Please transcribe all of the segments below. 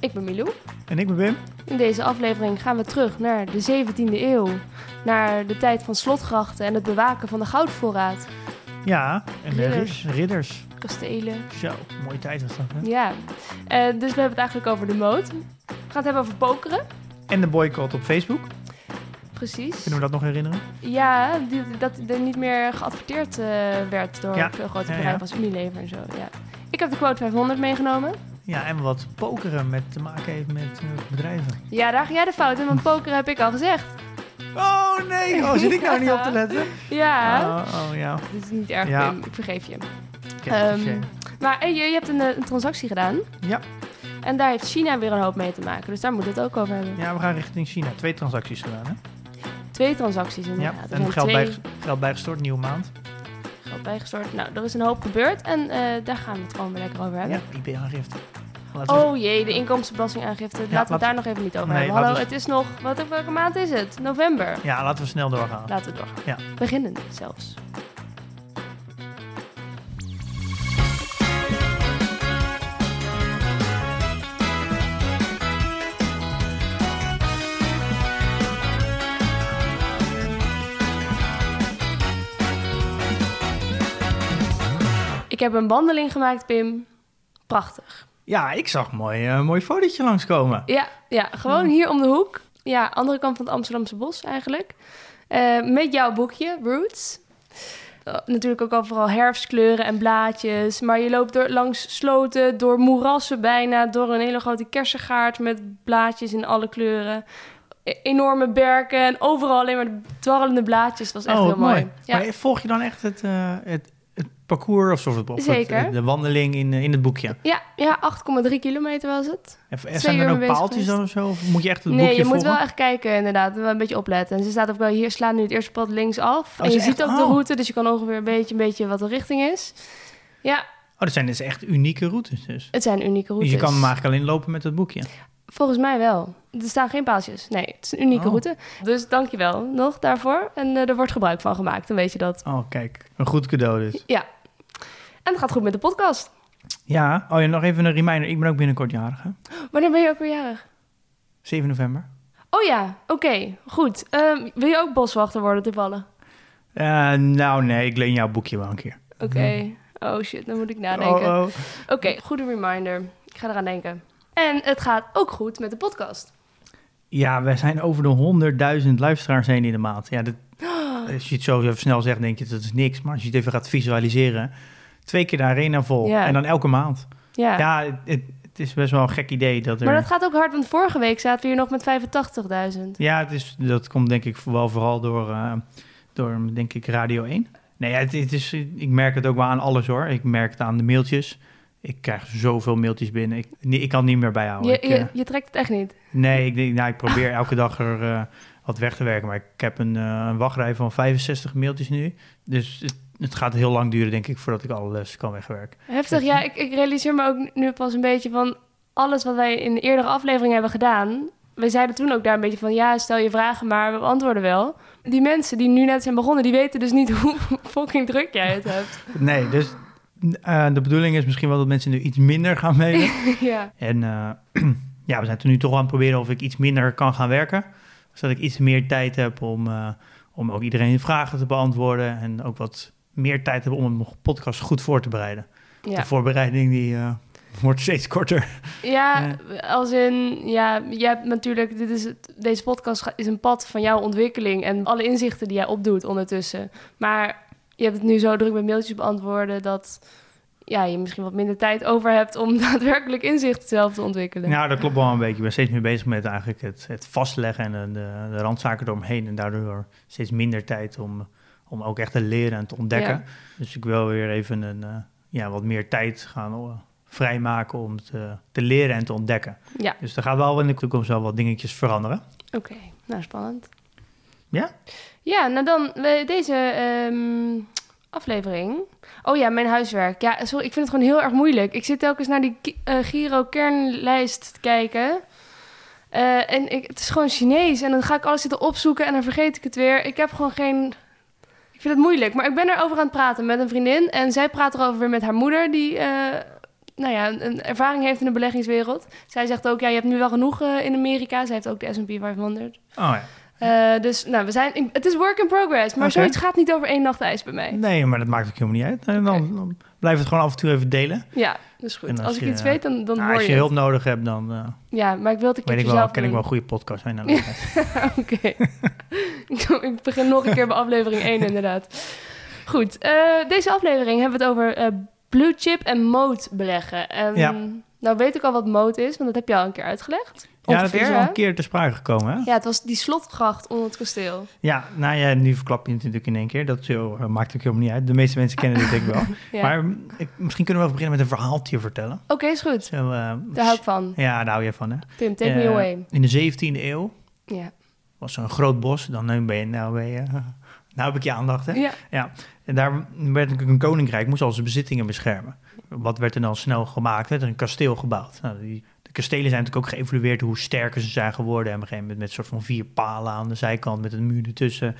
Ik ben Milou. En ik ben Wim. In deze aflevering gaan we terug naar de 17e eeuw. Naar de tijd van slotgrachten en het bewaken van de goudvoorraad. Ja, en de Ridders. rid- ridders. Kastelen. Zo, mooie tijd was dat. Hè? Ja. Eh, dus we hebben het eigenlijk over de moot. We gaan het hebben over pokeren. En de boycott op Facebook. Precies. Kunnen we dat nog herinneren? Ja, die, dat er niet meer geadverteerd eh, werd door Ja. veel grote Ja, ja. bedrijven als Unilever en zo. Ja. Ik heb de quote 500 meegenomen. Ja, en wat pokeren met te maken heeft met bedrijven. Ja, daar ga jij de fout in, want pokeren heb ik al gezegd. Oh nee, oh, zit ik nou niet op te letten? Ja. Oh, oh ja. Dit is niet erg, Ja. Ik vergeef je. Cliché. Maar hey, je, je hebt een, eh, een transactie gedaan. Ja. En daar heeft China weer een hoop mee te maken. Dus daar moet het ook over hebben. ja, we gaan richting China. Twee transacties gedaan, hè? Twee transacties Ja, inderdaad. Er en geld, twee bij, geld bijgestort, nieuwe maand. Geld bijgestort. Nou, er is een hoop gebeurd. En eh, daar gaan we het gewoon weer lekker over hebben. Ja, we- Oh jee, de inkomstenbelastingaangifte. Laten we het daar nog even niet over Nee, hebben. Hallo, we- het is nog... Wat, welke maand is het? November. Ja, laten we snel doorgaan. Laten we doorgaan. Ja. Beginnen zelfs. Ik heb een wandeling gemaakt, Pim. Prachtig. Ja, ik zag een mooi, eh, mooi fotootje langskomen. Ja, ja, gewoon hier om de hoek. Ja, andere kant van het Amsterdamse bos eigenlijk. Eh, met jouw boekje, Roots. Eh, natuurlijk ook al vooral herfstkleuren en blaadjes. Maar je loopt door, langs sloten, door moerassen bijna... door een hele grote kersengaard met blaadjes in alle kleuren. E- enorme berken en overal alleen maar de dwarrelende blaadjes. Dat was echt oh, heel mooi. Ja. Maar volg je dan echt het, het, het parcours of, of het- Zeker. de wandeling in, eh, in het boekje? Ja, ja 8,3 kilometer was het. En, zijn er ook paaltjes of zo? Of moet je echt het Nee, boekje je moet wel echt kijken inderdaad. Wel een beetje opletten. En ze staat ook wel hier, slaan nu het eerste pad links af. Oh, en je ziet echt- ook de oh. route, dus je kan ongeveer een beetje, een beetje wat de richting is. Ja, Oh, dat zijn dus echt unieke routes dus. het zijn unieke routes. Dus je kan hem eigenlijk alleen lopen met het boekje. Volgens mij wel. Er staan geen paaltjes. Nee, het is een unieke Oh. route. Dus dankjewel nog daarvoor. En eh, er wordt gebruik van gemaakt, dan weet je dat. Oh, kijk. Een goed cadeau dus. Ja. En het gaat goed met de podcast. Ja. Oh ja, nog even een reminder. Ik ben ook binnenkort jarig, hè? Wanneer ben je ook weer jarig? 7 november. Oh ja, oké, goed. Ehm, wil je ook boswachter worden toevallig? Eh, nou, nee. Ik leen jouw boekje wel een keer. Oké. Oh shit, dan moet ik nadenken. Oh, oh. Oké, goede reminder. Ik ga eraan denken. En het gaat ook goed met de podcast. Ja, we zijn over de 100.000 luisteraars heen in de maand. Ja, dat, als je het zo even snel zegt, denk je dat is niks. Maar als je het even gaat visualiseren, twee keer de arena vol. Ja. En dan elke maand. Ja. Ja, het, is best wel een gek idee dat er... Maar dat gaat ook hard, want vorige week zaten we hier nog met 85.000. Ja, het is, dat komt denk ik wel vooral door, eh, door denk ik, Radio 1. Nee, het, het is, ik merk het ook wel aan alles hoor. Ik merk het aan de mailtjes. Ik krijg zoveel mailtjes binnen. Ik, nee, ik kan het niet meer bijhouden. Je, Ik, eh, je, je trekt het echt niet. Nee, ik, nou, ik probeer elke dag er eh, wat weg te werken. Maar ik heb een, een wachtrij van 65 mailtjes nu. Dus het, het gaat heel lang duren, denk ik, voordat ik alles kan wegwerken. Heftig, ja. Ik, ik realiseer me ook nu pas een beetje van alles wat wij in de eerdere aflevering hebben gedaan. We zeiden toen ook daar een beetje van, ja, stel je vragen, maar we beantwoorden wel. Die mensen die nu net zijn begonnen, die weten dus niet hoe fucking druk jij het hebt. Nee, dus eh, de bedoeling is misschien wel dat mensen nu iets minder gaan mailen. ja. en eh, ja, we zijn toen nu toch aan het proberen of ik iets minder kan gaan werken. Zodat ik iets meer tijd heb om, eh, om ook iedereen vragen te beantwoorden. En ook wat meer tijd heb om een podcast goed voor te bereiden. Ja. De voorbereiding die eh, wordt steeds korter. Ja, als in, ja, je hebt natuurlijk, dit is het, deze podcast is een pad van jouw ontwikkeling en alle inzichten die jij opdoet ondertussen. Maar je hebt het nu zo druk met mailtjes beantwoorden dat ja, je misschien wat minder tijd over hebt om daadwerkelijk inzicht zelf te ontwikkelen. Nou, dat klopt wel een beetje. Ik ben steeds meer bezig met eigenlijk het, het vastleggen en de, de, de randzaken eromheen. En daardoor steeds minder tijd om, om ook echt te leren en te ontdekken. Ja. Dus ik wil weer even een, eh, ja, wat meer tijd gaan, vrijmaken om te, te leren en te ontdekken. Ja, Dus er gaat wel in de toekomst wel wat dingetjes veranderen. oké. Nou, spannend. Ja? Ja, nou dan deze ehm, aflevering. Oh ja, mijn huiswerk. Ja, sorry, ik vind het gewoon heel erg moeilijk. Ik zit telkens naar die eh, Giro-kernlijst te kijken. Eh, en ik, het is gewoon Chinees. En dan ga ik alles zitten opzoeken en dan vergeet ik het weer. Ik heb gewoon geen... Ik vind het moeilijk. Maar ik ben erover aan het praten met een vriendin. En zij praat erover weer met haar moeder, die... eh, nou ja, een, ervaring heeft in de beleggingswereld. Zij zegt ook, ja, je hebt nu wel genoeg eh, in Amerika. Zij heeft ook de S&P 500. Oh ja. Eh, dus nou, we zijn, het is work in progress, maar Oké. zoiets gaat niet over één nacht ijs bij mij. Nee, maar dat maakt ook helemaal niet uit. En dan, dan blijf het gewoon af en toe even delen. Ja, dat is goed. Als, ik je- iets weet, dan, dan Nou, hoor als je je hulp nodig hebt, dan eh, Ja, maar ik wil het een weet keertje ik wel, zelf ken ik wel een goede podcast zijn. Oké. ik begin nog een keer bij aflevering 1 inderdaad. Goed, eh, deze aflevering hebben we het over blue chip en mode beleggen. En, Ja. Nou weet ik al wat mode is, want dat heb je al een keer uitgelegd. ja, dat is al een keer te sprake gekomen. Hè? Ja, het was die slotgracht onder het kasteel. Ja, nou ja, nu verklap je het natuurlijk in één keer. Dat zo, eh, maakt ook helemaal niet uit. De meeste mensen kennen dit denk ik wel. Ja. Maar ik, misschien kunnen we wel beginnen met een verhaaltje vertellen. Oké, is goed. Zo, eh, Daar hou ik van. Ja, daar hou je van, hè? Tim, take me Eh, away. In de 17e eeuw Ja. was er een groot bos. Dan nu ben je, nou ben je, nou heb ik je aandacht, hè? Ja. Ja, en daar werd natuurlijk een koninkrijk, moest al zijn bezittingen beschermen. Wat werd er dan snel gemaakt? Er een kasteel gebouwd. Nou, die, de kastelen zijn natuurlijk ook geëvolueerd hoe sterker ze zijn geworden. En op een gegeven moment met een soort van vier palen aan de zijkant met een muur ertussen.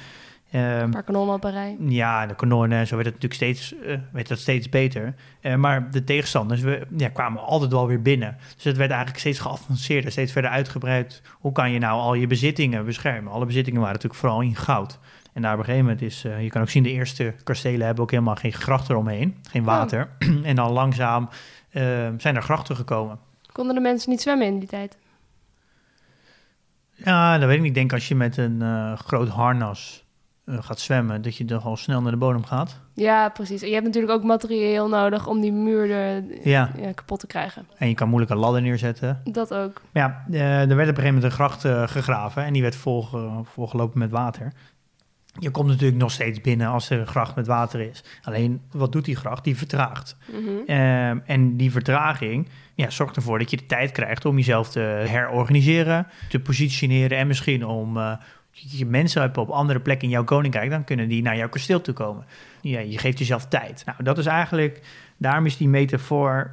Ehm, Een paar kanonnen op een rij. ja, de kanonnen en zo werd het natuurlijk steeds, eh, werd dat steeds beter. Eh, maar de tegenstanders we, ja, kwamen altijd wel weer binnen. Dus het werd eigenlijk steeds geavanceerder, steeds verder uitgebreid. Hoe kan je nou al je bezittingen beschermen? Alle bezittingen waren natuurlijk vooral in goud. En daar op een gegeven moment is, eh, je kan ook zien, de eerste kastelen hebben ook helemaal geen gracht eromheen, geen water. en dan langzaam eh, zijn er grachten gekomen. Konden de mensen niet zwemmen in die tijd? Ja, dat weet ik niet. Ik denk als je met een eh, groot harnas eh, gaat zwemmen, dat je dan al snel naar de bodem gaat. Ja, precies. En je hebt natuurlijk ook materieel nodig om die muur er, Ja, ja, kapot te krijgen. en je kan moeilijk een ladder neerzetten. Dat ook. Maar ja, er werd op een gegeven moment een gracht gegraven en die werd volge- volgelopen met water. Je komt natuurlijk nog steeds binnen als er een gracht met water is. Alleen, wat doet die gracht? Die vertraagt. Mhm. Ehm, en die vertraging ja, zorgt ervoor dat je de tijd krijgt om jezelf te herorganiseren, te positioneren en misschien om eh, je mensen hebt op andere plekken in jouw koninkrijk, dan kunnen die naar jouw kasteel toe komen. Ja, je geeft jezelf tijd. Nou, dat is eigenlijk, daarom is die metafoor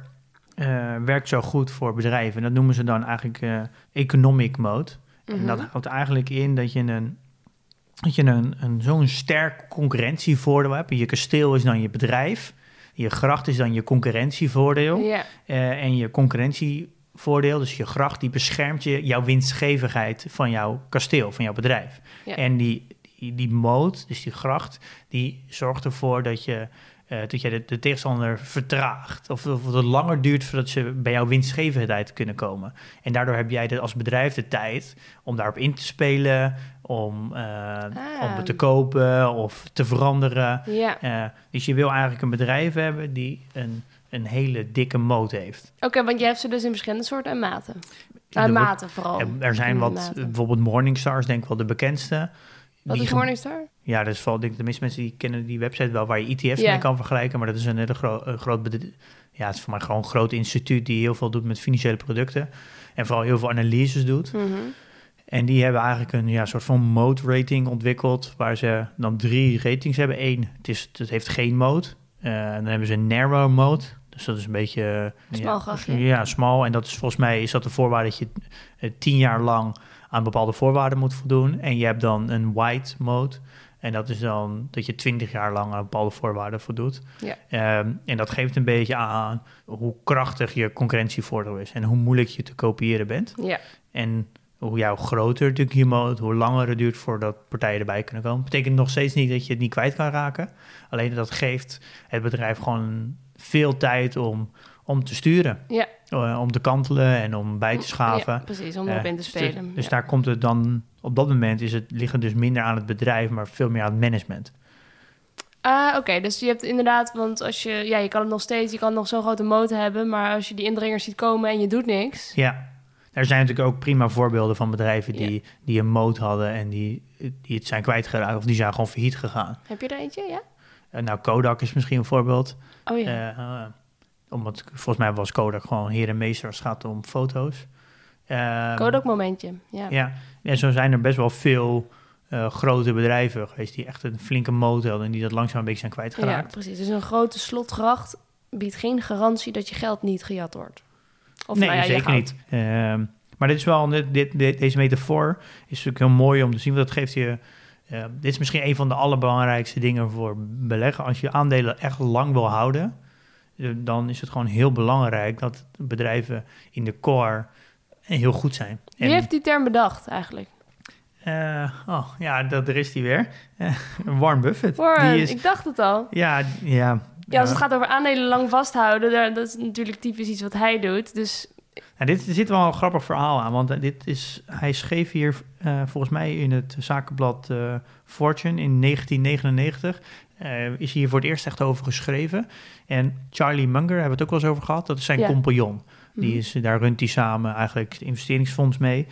eh, werkt zo goed voor bedrijven. En dat noemen ze dan eigenlijk eh, economic mode. En dat Mhm. houdt eigenlijk in dat je een, dat je een, een, zo'n sterk concurrentievoordeel hebt. Je kasteel is dan je bedrijf. Je gracht is dan je concurrentievoordeel. Eh, en je concurrentievoordeel, dus je gracht, die beschermt je, jouw winstgevigheid van jouw kasteel, van jouw bedrijf. En die, die, die moot, dus die gracht, die zorgt ervoor dat je, eh, dat je de, de tegenstander vertraagt. Of, of het langer duurt voordat ze bij jouw winstgevendheid kunnen komen. En daardoor heb jij de, als bedrijf de tijd om daarop in te spelen, om, eh, om het te kopen of te veranderen. ja. Eh, dus je wil eigenlijk een bedrijf hebben die een, een hele dikke moot heeft. Oké, want je hebt ze dus in verschillende soorten en maten. Nou, Er wordt- maten vooral. Er, zijn wat, maten. bijvoorbeeld Morningstars, denk ik wel de bekendste. Wat Die is Morningstar? Ja, dat is vooral, denk ik, de meeste mensen die kennen die website wel, waar je ETF's mee kan vergelijken. Maar dat is een hele gro een groot bedrijf. Ja, het is voor mij gewoon een groot instituut die heel veel doet met financiële producten. En vooral heel veel analyses doet. Mhm. En die hebben eigenlijk een ja, soort van mode rating ontwikkeld, waar ze dan drie ratings hebben. Eén, het, is, het heeft geen mode. Eh, dan hebben ze een narrow mode. Dus dat is een beetje... eh, Smal ja. Ja, smal. En dat is volgens mij is dat de voorwaarde dat je eh, tien jaar lang aan bepaalde voorwaarden moet voldoen. En je hebt dan een white mode. En dat is dan dat je twintig jaar lang aan bepaalde voorwaarden voldoet. Ja. Ehm, en dat geeft een beetje aan hoe krachtig je concurrentievoordeel is. En hoe moeilijk je te kopiëren bent. Ja, En hoe jouw groter natuurlijk je mode, hoe langer het duurt voordat partijen erbij kunnen komen. Betekent nog steeds niet dat je het niet kwijt kan raken. Alleen dat geeft het bedrijf gewoon veel tijd om, om te sturen. Ja. Eh, om te kantelen en om bij te schaven. Ja, precies, om erop Eh, in te dus- spelen. Dus ja. daar komt het dan, op dat moment is het, ligt het dus minder aan het bedrijf, maar veel meer aan het management. Ah, oké. Dus je hebt inderdaad, want als je, ja, je kan het nog steeds, je kan nog zo'n grote motor hebben, maar als je die indringers ziet komen en je doet niks. Ja, er zijn natuurlijk ook prima voorbeelden van bedrijven Ja. die, die een moot hadden en die, die het zijn kwijtgeraakt of die zijn gewoon failliet gegaan. Heb je er eentje? Ja. Eh, nou, Kodak is misschien een voorbeeld. Oh ja. Eh, eh, Omdat volgens mij was Kodak gewoon heer en meester als het gaat om foto's. Ehm, Kodak momentje, ja. Ja, en zo zijn er best wel veel eh, grote bedrijven geweest die echt een flinke motor hadden en die dat langzaam een beetje zijn Ja, kwijtgeraakt. precies. Dus een grote slotgracht biedt geen garantie dat je geld niet gejat wordt. Of nee, nou ja, zeker niet. Ehm, maar dit is wel, dit, dit, dit- deze metafoor is natuurlijk heel mooi om te zien, want dat geeft je, eh, dit is misschien een van de allerbelangrijkste dingen voor beleggen. Als je aandelen echt lang wil houden, eh, dan is het gewoon heel belangrijk dat bedrijven in de core heel goed zijn. Wie heeft die term bedacht eigenlijk? eh, oh, ja, dat, er is die weer. Eh, Warren Buffett. Warren, die is, ik dacht het al. ja, ja, Ja, als het gaat over aandelen lang vasthouden, daar, dat is natuurlijk typisch iets wat hij doet. Dus Nou, dit zit wel een grappig verhaal aan, want eh, dit is, hij schreef hier volgens mij in het zakenblad Fortune in 1999. eh, is hier voor het eerst echt over geschreven. En Charlie Munger hebben we het ook wel eens over gehad. Dat is zijn Ja. compagnon. Die Mhm. is, daar runt hij samen eigenlijk het investeringsfonds mee.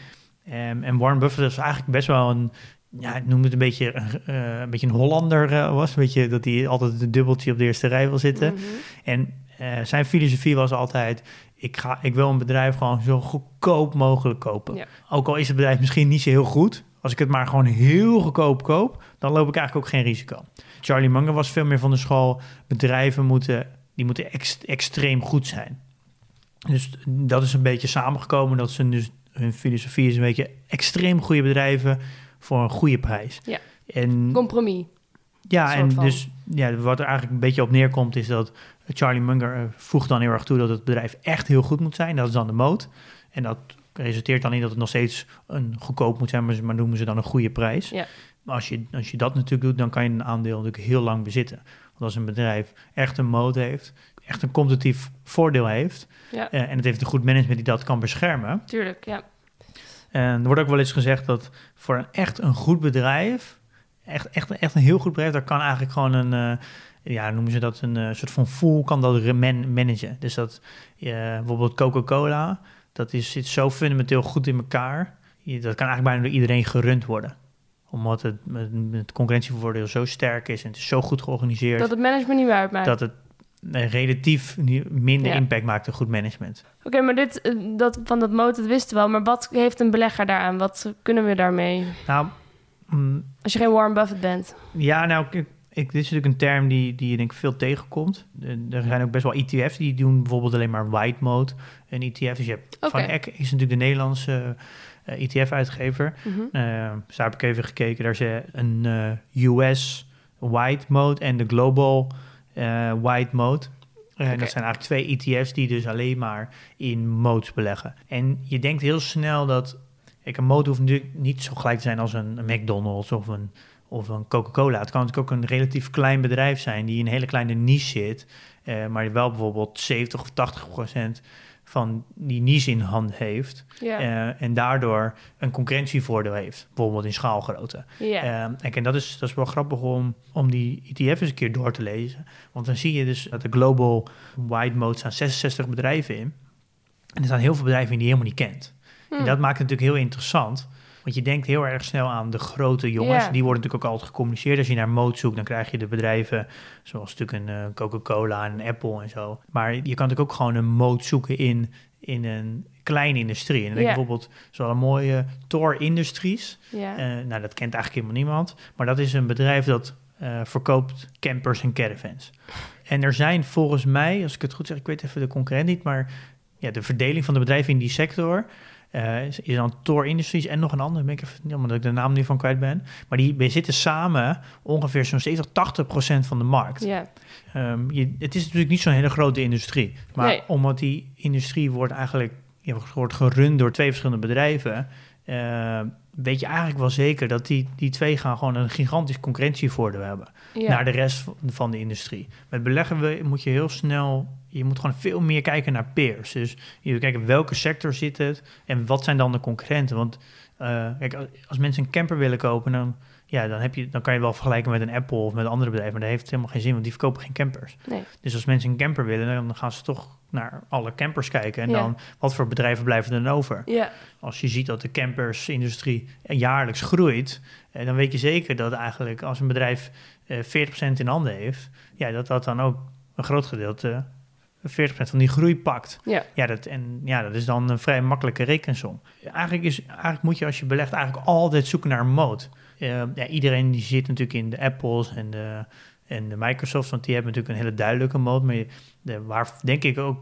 Ehm, en Warren Buffett is eigenlijk best wel een, ja, ik noem het een beetje, een, eh, een beetje een Hollander eh, was. Weet je, dat hij altijd een dubbeltje op de eerste rij wil zitten. Mhm. En eh, zijn filosofie was altijd: ik, ga, ik wil een bedrijf gewoon zo goedkoop mogelijk kopen. Ja. Ook al is het bedrijf misschien niet zo heel goed, als ik het maar gewoon heel goedkoop koop, dan loop ik eigenlijk ook geen risico. Charlie Munger was veel meer van de school: bedrijven moeten, die moeten ex- extreem goed zijn. Dus dat is een beetje samengekomen. Dat ze dus hun filosofie is een beetje extreem goede bedrijven voor een goede prijs. Ja. En compromis. ja, en van. dus ja, wat er eigenlijk een beetje op neerkomt is dat Charlie Munger eh, voegt dan heel erg toe dat het bedrijf echt heel goed moet zijn. Dat is dan de moot. En dat resulteert dan in dat het nog steeds een goedkoop moet zijn, maar noemen ze dan een goede prijs. Ja. Maar als je, als je dat natuurlijk doet, dan kan je een aandeel natuurlijk heel lang bezitten. Want als een bedrijf echt een moot heeft, echt een competitief voordeel heeft, Ja, eh, en het heeft een goed management die dat kan beschermen, tuurlijk. Ja. en er wordt ook wel eens gezegd dat voor een echt een goed bedrijf, echt, echt, echt een heel goed bedrijf, daar kan eigenlijk gewoon een, eh, ja, noemen ze dat, een eh, soort van fool kan dat man- managen. Dus dat bijvoorbeeld Coca-Cola, dat is, zit zo fundamenteel goed in elkaar. Je- Dat kan eigenlijk bijna door iedereen gerund worden. Omdat het, het, het concurrentievoordeel zo sterk is en het is zo goed georganiseerd, Dat dat, het management niet meer uitmaakt. het eh, relatief minder Ja. impact maakt dan goed management. Oké, maar dit, eh, dat, van dat moot, dat wisten we wel. Maar wat heeft een belegger daaraan? Wat kunnen we daarmee? Nou, mm, Als je geen Warren Buffett bent. Ja, nou, ik, ik, dit is natuurlijk een term die, die je denk ik veel tegenkomt. Er- zijn ook best wel ETF's die doen bijvoorbeeld alleen maar white mode. Een ETF, dus je hebt. Van Eck is natuurlijk de Nederlandse eh, ETF-uitgever. Mhm. dus daar heb ik even gekeken. Daar is eh, een eh, US white mode en de global eh, white mode. En Oké. dat zijn eigenlijk twee ETF's die dus alleen maar in modes beleggen. En je denkt heel snel dat... Kijk, een mode hoeft natuurlijk niet zo gelijk te zijn als een, McDonald's of een, of een Coca-Cola. Het kan natuurlijk ook een relatief klein bedrijf zijn die in een hele kleine niche zit, eh, maar wel bijvoorbeeld 70 of 80 procent van die niche in hand heeft eh, en daardoor een concurrentievoordeel heeft, bijvoorbeeld in schaalgrootte. ja. Ehm, en dat is, dat is wel grappig om, om die ETF eens een keer door te lezen. Want dan zie je dus dat de Global Wide Mode staan 66 bedrijven in. En er staan heel veel bedrijven in die je helemaal niet kent. En Hm. dat maakt het natuurlijk heel interessant. Want je denkt heel erg snel aan de grote jongens. Die worden natuurlijk ook altijd gecommuniceerd. Als je naar mode zoekt, dan krijg je de bedrijven zoals natuurlijk een eh, Coca-Cola en een Apple en zo. Maar je kan natuurlijk ook gewoon een mode zoeken in, in een kleine industrie. En dan denk ik Ja. bijvoorbeeld zo'n mooie Tor Industries. Eh, nou, dat kent eigenlijk helemaal niemand. Maar dat is een bedrijf dat eh, verkoopt campers en caravans. En er zijn volgens mij, als ik het goed zeg, ik weet even de concurrent niet, maar ja, de verdeling van de bedrijven in die sector eh, is, is dan Tor Industries en nog een ander, ben ik even, omdat ik de naam nu van kwijt ben. Maar die we zitten samen ongeveer zo'n 70, 80 procent van de markt. ja. Ehm, je, het is natuurlijk niet zo'n hele grote industrie. Maar Nee. omdat die industrie wordt eigenlijk ja, wordt gerund door twee verschillende bedrijven, eh, weet je eigenlijk wel zeker dat die, die twee gaan gewoon een gigantisch concurrentievoordeel hebben ja. naar de rest van- de industrie. Met beleggen moet je heel snel, je moet gewoon veel meer kijken naar peers. Dus je moet kijken welke sector zit het en wat zijn dan de concurrenten. Want eh, kijk, als- als mensen een camper willen kopen, dan, ja, dan, heb je, dan kan je wel vergelijken met een Apple of met andere bedrijven, maar dat heeft helemaal geen zin, want die verkopen geen campers. Nee. Dus als mensen een camper willen, dan gaan ze toch naar alle campers kijken. En Ja. dan, wat voor bedrijven blijven er dan over? Ja. Als je ziet dat de campersindustrie jaarlijks groeit, eh, dan weet je zeker dat eigenlijk als een bedrijf eh 40% in handen heeft, ja, dat dat dan ook een groot gedeelte 40% van die groei pakt. Ja. Ja, dat, en, ja, dat is dan een vrij makkelijke rekensom. Eigenlijk, is, eigenlijk moet je als je belegt eigenlijk altijd zoeken naar een moot. Eh, ja, iedereen die zit natuurlijk in de Apples en de, en de Microsoft, want die hebben natuurlijk een hele duidelijke moot. Maar de, waar denk ik ook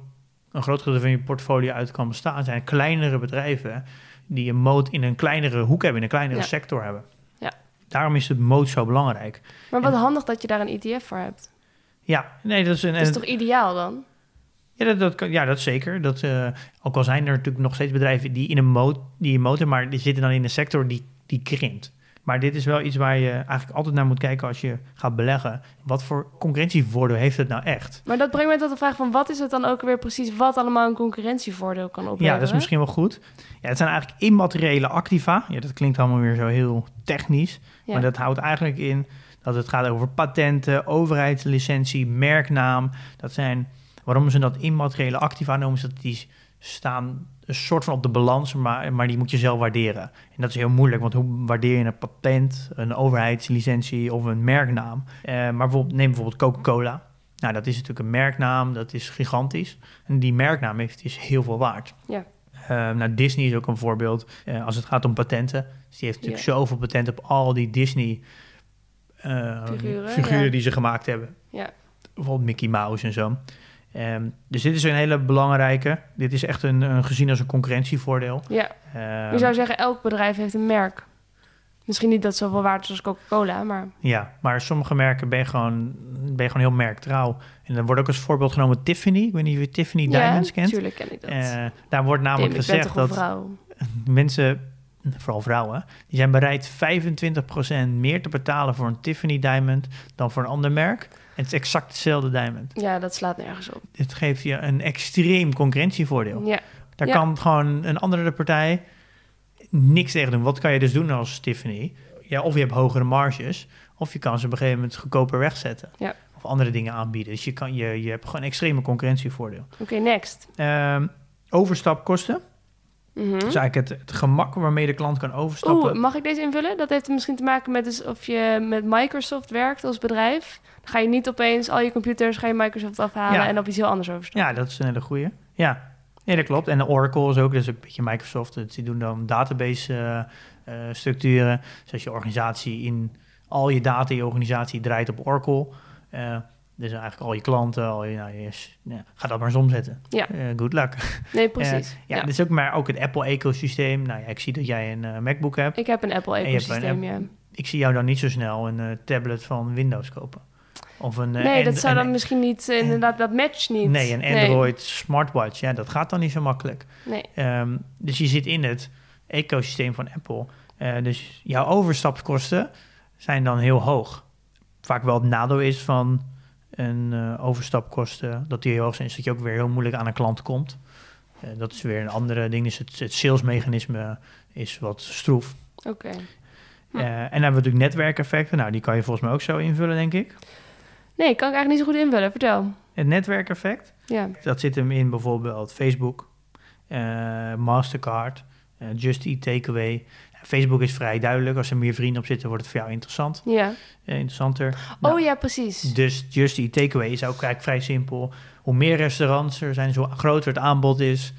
een groot gedeelte van je portfolio uit kan bestaan, zijn kleinere bedrijven die een moot in een kleinere hoek hebben, in een kleinere Ja. sector hebben. Ja. Daarom is de moot zo belangrijk. Maar wat En- handig dat je daar een ETF voor hebt. Ja, nee, dat is een. Dat is en- toch ideaal dan? Ja, dat, dat, kan- ja, dat zeker. Dat, eh, ook al zijn er natuurlijk nog steeds bedrijven die in een moot, die moot hebben, maar die zitten dan in een sector die, die krimpt. Maar dit is wel iets waar je eigenlijk altijd naar moet kijken als je gaat beleggen. Wat voor concurrentievoordeel heeft het nou echt? Maar dat brengt mij tot de vraag van wat is het dan ook weer precies wat allemaal een concurrentievoordeel kan opleveren? Ja, dat is misschien wel goed. Ja, het zijn eigenlijk immateriële activa. Ja, dat klinkt allemaal weer zo heel technisch. Ja. Maar dat houdt eigenlijk in dat het gaat over patenten, overheidslicentie, merknaam. Dat zijn, waarom ze dat immateriële activa noemen, is dat die staan een soort van op de balans, maar, maar die moet je zelf waarderen. En dat is heel moeilijk, want hoe waardeer je een patent, een overheidslicentie of een merknaam? Eh, maar bijvoorbeeld, neem bijvoorbeeld Coca-Cola. Nou, dat is natuurlijk een merknaam, dat is gigantisch. En die merknaam heeft, is heel veel waard. Ja. Eh, nou, Disney is ook een voorbeeld eh, als het gaat om patenten. Dus die heeft natuurlijk zoveel patenten op al die Disney eh, Figuren, figuren ja. die ze gemaakt hebben. Ja. Bijvoorbeeld Mickey Mouse en zo. Ehm, dus dit is een hele belangrijke. Dit is echt een, een gezien als een concurrentievoordeel. Ja, Ehm, je zou zeggen elk bedrijf heeft een merk. Misschien niet dat zoveel waard is als Coca-Cola, maar Ja, maar sommige merken ben je, gewoon, ben je gewoon heel merktrouw. En dan wordt ook als voorbeeld genomen Tiffany. Ik weet niet of je Tiffany Diamonds ja, kent. tuurlijk ken ik dat. Eh, daar wordt namelijk Tim, gezegd dat vrouw. mensen, vooral vrouwen, die zijn bereid 25% meer te betalen voor een Tiffany Diamond dan voor een ander merk. Het is exact hetzelfde diamond. Ja, dat slaat nergens op. Dit geeft je een extreem concurrentievoordeel. Ja, Daar Ja. kan gewoon een andere partij niks tegen doen. Wat kan je dus doen als Tiffany? Ja, of je hebt hogere marges, of je kan ze op een gegeven moment goedkoper wegzetten. Ja. Of andere dingen aanbieden. Dus je, kan, je, je hebt gewoon een extreme concurrentievoordeel. oké, next. Ehm, overstapkosten. Mhm. Dat is eigenlijk het, het gemak waarmee de klant kan overstappen. Oeh, mag ik deze invullen? Dat heeft misschien te maken met dus of je met Microsoft werkt als bedrijf. Dan ga je niet opeens al je computers, ga je Microsoft afhalen Ja. en op iets heel anders overstappen. Ja, dat is een hele goeie. Ja. ja, dat klopt. En de Oracle is ook, dat is ook een beetje Microsoft. Dat- Die doen dan database eh, eh, structuren. Dus als je organisatie in al je data in je organisatie draait op Oracle. dus eigenlijk al je klanten, al je, nou, ja, ga dat maar eens omzetten. Ja. Good luck. Nee, precies. Ja, ja. dit is ook maar ook het Apple-ecosysteem. Nou ja, ik zie dat jij een MacBook hebt. Ik heb een Apple En je hebt een ecosysteem, ja. Ik zie jou dan niet zo snel een tablet van Windows kopen. Of een, eh, Nee, and- dat zou een- dan misschien niet, eh, inderdaad, dat matcht niet. Nee, een Android smartwatch, ja, dat gaat dan niet zo makkelijk. Nee. Ehm, dus je zit in het ecosysteem van Apple. Eh, dus jouw overstapskosten zijn dan heel hoog. Vaak wel het nadeel is van een overstapkosten, dat die heel hoog zijn, is dat je ook weer heel moeilijk aan een klant komt. Dat is weer een andere ding. Dus het, het salesmechanisme is wat stroef. Oké. Hm. En dan hebben we natuurlijk netwerkeffecten. Nou, die kan je volgens mij ook zo invullen, denk ik. Nee, kan ik eigenlijk niet zo goed invullen. Vertel. Het netwerkeffect, Ja. Dat zit hem in bijvoorbeeld Facebook, eh, Mastercard, eh, Just Eat Takeaway. Facebook is vrij duidelijk. Als er meer vrienden op zitten, wordt het voor jou interessant, Ja. eh, interessanter. Oh Nou, ja, precies. Dus Just Eat Takeaway is ook eigenlijk vrij simpel. Hoe meer restaurants er zijn, zo groter het aanbod is.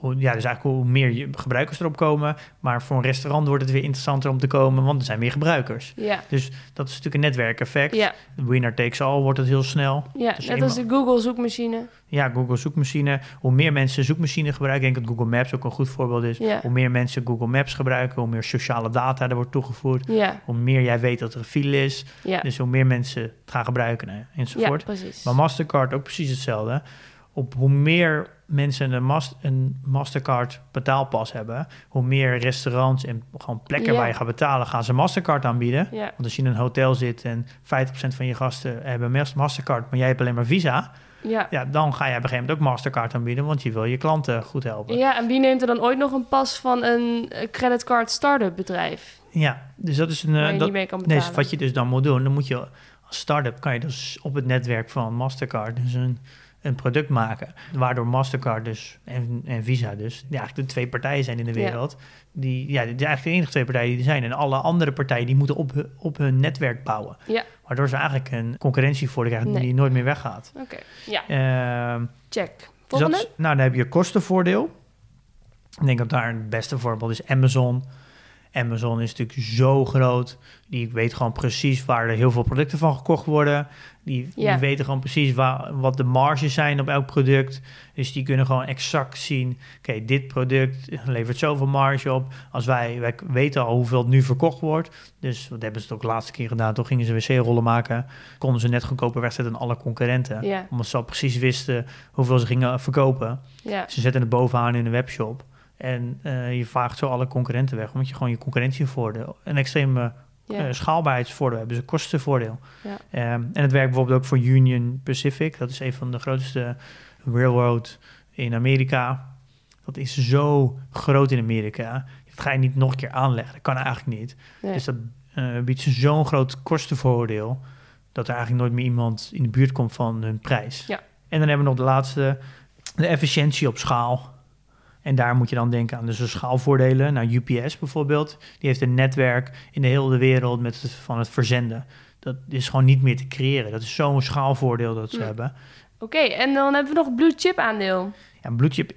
Ja, dus eigenlijk hoe meer je- gebruikers erop komen. Maar voor een restaurant wordt het weer interessanter om te komen, want er zijn meer gebruikers. Ja. Dus dat is natuurlijk een netwerkeffect. Ja. Winner takes all wordt het heel snel. Ja, Dus net als de Google zoekmachine. Ja, Google zoekmachine. Hoe meer mensen zoekmachine gebruiken, ik denk dat Google Maps ook een goed voorbeeld is. Ja. Hoe meer mensen Google Maps gebruiken, hoe meer sociale data er wordt toegevoegd. Ja, Hoe meer jij weet dat er een file is. ja. Dus hoe meer mensen het gaan gebruiken enzovoort. Maar Mastercard ook precies hetzelfde. Op hoe meer mensen een, mas- een Mastercard betaalpas hebben, hoe meer restaurants en gewoon plekken Ja. waar je gaat betalen, gaan ze Mastercard aanbieden. Ja, Want als je in een hotel zit en 50% van je gasten hebben Mas- Mastercard, maar jij hebt alleen maar Visa, ja. ja, dan ga je op een gegeven moment ook Mastercard aanbieden, want je wil je klanten goed helpen. Ja, Ja, en wie neemt er dan ooit nog een pas van een eh, creditcard start-up bedrijf? dus dat is een. eh, waar je dat, niet mee kan nee, betalen? dus wat je dus dan moet doen, dan moet je als start-up kan je dus op het netwerk van Mastercard dus een, een product maken. Waardoor Mastercard dus en, en Visa dus ja, eigenlijk de twee partijen zijn in de Ja. wereld. Die, ja, die eigenlijk de enige twee partijen die er zijn. En alle andere partijen die moeten op, op hun netwerk bouwen. Ja. Waardoor ze eigenlijk een concurrentievoordeel krijgen Nee. die nooit meer weggaat. Oké, ja, Ehm, check. dus dat Volgende? nou, dan heb je kostenvoordeel. Ik denk dat daar het beste voorbeeld is Amazon. Amazon is natuurlijk zo groot. Die weet gewoon precies waar er heel veel producten van gekocht worden. Die, Ja. die weten gewoon precies waar, wat de marges zijn op elk product. Dus die kunnen gewoon exact zien... oké, dit product levert zoveel marge op. Als wij, wij weten al hoeveel het nu verkocht wordt. Dus wat hebben ze het ook de laatste keer gedaan. Toen gingen ze wc-rollen maken. Konden ze net goedkoper wegzetten dan alle concurrenten. Ja. Omdat ze al precies wisten hoeveel ze gingen verkopen. Ja, Ze zetten het bovenaan in een webshop. En eh, je vaagt zo alle concurrenten weg. Omdat je gewoon je concurrentievoordeel... een extreme ja. eh, schaalbaarheidsvoordeel hebben. Dus een kostenvoordeel. Ehm, en het werkt bijvoorbeeld ook voor Union Pacific. Dat is een van de grootste railroad in Amerika. Dat is zo groot in Amerika. Dat ga je niet nog een keer aanleggen. Dat kan eigenlijk niet. Nee. Dus dat eh, biedt ze zo'n groot kostenvoordeel... dat er eigenlijk nooit meer iemand in de buurt komt van hun prijs. Ja. En dan hebben we nog de laatste, de efficiëntie op schaal. En daar moet je dan denken aan dus de schaalvoordelen. Nou, UPS bijvoorbeeld, die heeft een netwerk in de hele wereld met het, van het verzenden. Dat is gewoon niet meer te creëren. Dat is zo'n schaalvoordeel dat ze Ja. hebben. Oké, en dan hebben we nog blue chip aandeel. Ja, blue chip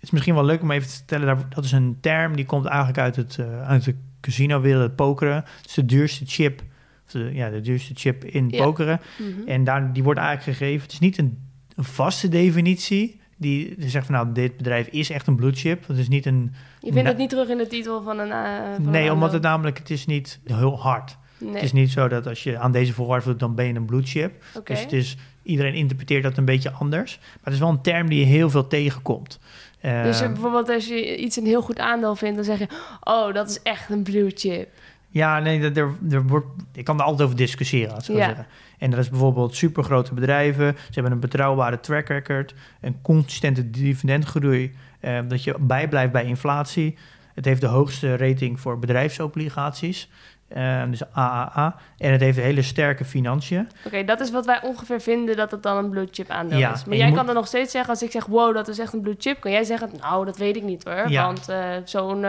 is misschien wel leuk om even te vertellen. daar- Dat is een term die komt eigenlijk uit, het, eh, uit de casino-wereld, het pokeren. Het is de duurste chip, de, ja, de duurste chip in Ja. pokeren. Mhm. En daar, die wordt eigenlijk gegeven. Het is niet een, een vaste definitie. Die, zegt van nou, dit bedrijf is echt een blue chip. Het is niet een. Je vindt het niet terug in de titel van een. eh, van een nee, omdat het namelijk, het is niet heel hard. Nee, Het is niet zo dat als je aan deze voorwaarden doet, dan ben je een blue chip. Dus het is, iedereen interpreteert dat een beetje anders. Maar het is wel een term die je heel veel tegenkomt. Dus Eh, je- bijvoorbeeld als je iets een heel goed aandeel vindt, dan zeg je: Oh, dat is echt een blue chip. Ja, nee, dat- er, er wordt, ik kan er altijd over discussiëren, laat ik Ja. zeggen. En dat is bijvoorbeeld supergrote bedrijven. Ze hebben een betrouwbare track record, een consistente dividendgroei, eh, dat je bijblijft bij inflatie. Het heeft de hoogste rating voor bedrijfsobligaties, eh, dus AAA. En het heeft een hele sterke financiën. Oké, dat is wat wij ongeveer vinden dat het dan een blue chip aandeel Ja, is. Maar jij moet- kan dan nog steeds zeggen, als ik zeg, wow, dat is echt een blue chip, kan jij zeggen, nou, dat weet ik niet hoor. Ja. Want eh, zo'n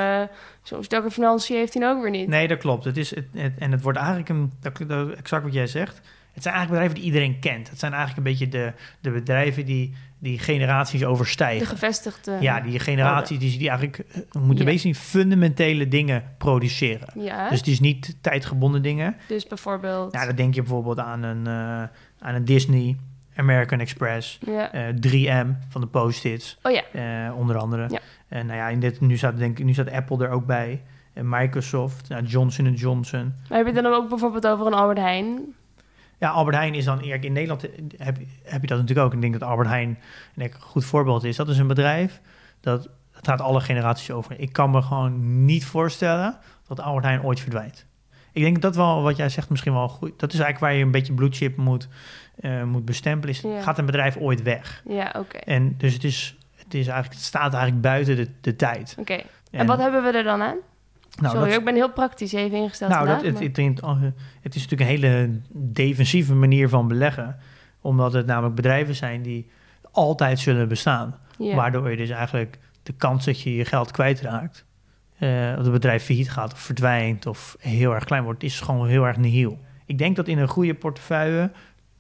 zo'n sterke financiën heeft hij ook weer niet. Nee, dat klopt. Het is, het, het- en het wordt eigenlijk een, exact wat jij zegt. Het zijn eigenlijk bedrijven die iedereen kent. Het zijn eigenlijk een beetje de, de bedrijven die, die generaties De overstijgen. gevestigde. Ja, die generatie die, die eigenlijk eh, moeten Ja. fundamentele dingen produceren. Ja, Dus dus, het is niet tijdgebonden dingen. bijvoorbeeld. Nou, dan denk je bijvoorbeeld aan een, eh, aan een Disney, American Express, ja. eh, 3M van de Post-its, Oh ja, onder andere. Ja. En nou ja, in dit, nu, staat, denk ik, nu staat Apple er ook bij. En Microsoft, nou, Johnson Johnson. maar heb je het dan ook bijvoorbeeld over een Albert Heijn? Ja, Albert Heijn is dan eerlijk. In Nederland heb, heb je dat natuurlijk ook. Ik denk dat Albert Heijn een goed voorbeeld is. Dat is een bedrijf dat, dat gaat alle generaties over. Ik kan me gewoon niet voorstellen dat Albert Heijn ooit verdwijnt. Ik denk dat wel wat jij zegt misschien wel goed. Dat is eigenlijk waar je een beetje blue chip moet, eh, moet bestempelen. Is. Gaat een bedrijf ooit weg? Ja, oké. En dus het, is, het, is eigenlijk, het staat eigenlijk buiten de, de tijd. Oké. En, wat hebben we er dan aan? Nou, Sorry, dat- ik ben heel praktisch even ingesteld nou, dat, vandaag, het, maar- het, het, het is natuurlijk een hele defensieve manier van beleggen. Omdat het namelijk bedrijven zijn die altijd zullen bestaan. Waardoor je dus eigenlijk de kans dat je je geld kwijtraakt... eh dat het bedrijf failliet gaat of verdwijnt of heel erg klein wordt... is gewoon heel erg nihil. Ik denk dat in een goede portefeuille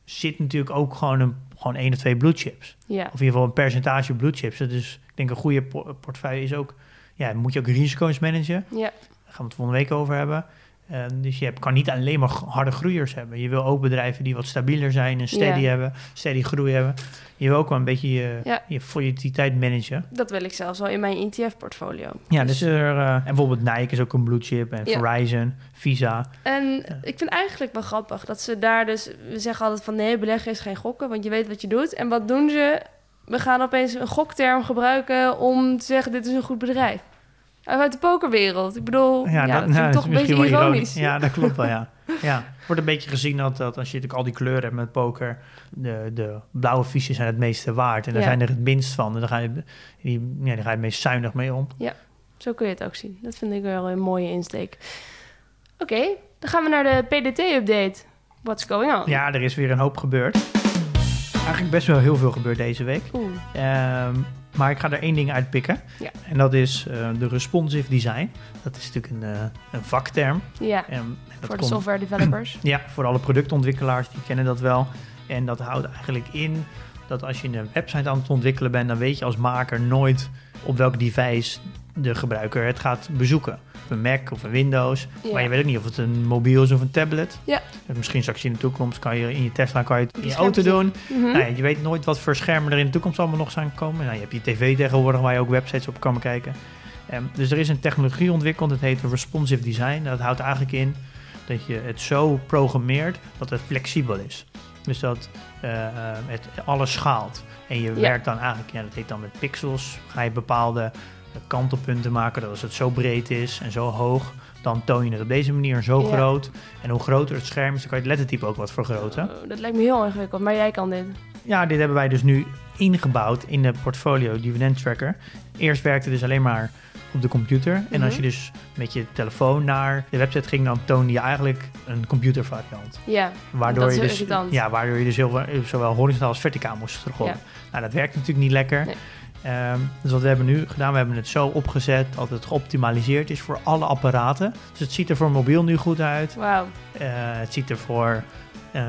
zit natuurlijk ook gewoon, een, gewoon één of twee blue chips. ja. Of in ieder geval een percentage blue chips. Dus ik denk een goede por- portefeuille is ook... Ja, moet je ook risico's managen. ja. Daar gaan we het volgende week over hebben. Eh, dus je hebt, kan niet alleen maar harde groeiers hebben. Je wil ook bedrijven die wat stabieler zijn en steady Ja. hebben, steady groei hebben. Je wil ook wel een beetje je, Ja. je volatiliteit managen. Dat wil ik zelfs wel in mijn ETF-portfolio. Ja, dus er, eh, en bijvoorbeeld Nike is ook een blue chip en Ja. Verizon, Visa. En ik vind eigenlijk wel grappig dat ze daar dus... We zeggen altijd van nee, beleggen is geen gokken, want je weet wat je doet. En wat doen ze? We gaan opeens een gokterm gebruiken om te zeggen dit is een goed bedrijf. Uit de pokerwereld. Ik bedoel, ja, dat, vind ik nou, toch is een beetje ironisch. Ja, dat klopt wel, ja. ja. Wordt een beetje gezien dat, dat als je natuurlijk al die kleuren hebt met poker, de, de blauwe fiches zijn het meeste waard. En daar Ja. zijn er het minst van. En daar ga je, die, ja, daar ga je het meest zuinig mee om. Zo kun je het ook zien. Dat vind ik wel een mooie insteek. Oké, dan gaan we naar de PDT-update. What's going on? Ja, er is weer een hoop gebeurd. Eigenlijk best wel heel veel gebeurd deze week. Ehm, maar ik ga er één ding uitpikken. Ja. En dat is eh, de responsive design. Dat is natuurlijk een, eh, een vakterm. Ja, Ehm, voor de komt- software developers. Ja, voor alle productontwikkelaars, die kennen dat wel. En dat houdt eigenlijk in dat als je een website aan het ontwikkelen bent, dan weet je als maker nooit op welk device de gebruiker het gaat bezoeken. Of een Mac of een Windows. Ja. Maar je weet ook niet of het een mobiel is of een tablet. Ja. En misschien straks in de toekomst kan je in je Tesla kan je het in je auto doen. Mhm. Nou ja, je weet nooit wat voor schermen er in de toekomst allemaal nog zijn komen. Nou, je hebt je tv tegenwoordig waar je ook websites op kan kijken. Ehm, dus er is een technologie ontwikkeld, dat heet responsive design. Dat houdt eigenlijk in dat je het zo programmeert dat het flexibel is. Dus dat eh, eh, het alles schaalt. En je Ja. werkt dan eigenlijk, ja, dat heet dan met pixels, ga je bepaalde kantelpunten maken. Dat als het zo breed is en zo hoog, dan toon je het op deze manier zo Ja. groot. En hoe groter het scherm is, dan kan je het lettertype ook wat vergroten. Oh, dat lijkt me heel ingewikkeld, maar jij kan dit. Ja, dit hebben wij dus nu ingebouwd in de portfolio dividend tracker. Eerst werkte het dus alleen maar op de computer. En Mhm. als je dus met je telefoon naar de website ging, dan toonde je eigenlijk een computervariant. Ja, Waardoor dat is je dus, irritant. ja, waardoor je dus heel, zowel horizontaal als verticaal moest terugrollen. Ja. Nou, dat werkt natuurlijk niet lekker. Nee. Ehm, dus wat we hebben nu gedaan, we hebben het zo opgezet dat het geoptimaliseerd is voor alle apparaten. Dus het ziet er voor mobiel nu goed uit. wauw. Eh, het ziet er voor eh,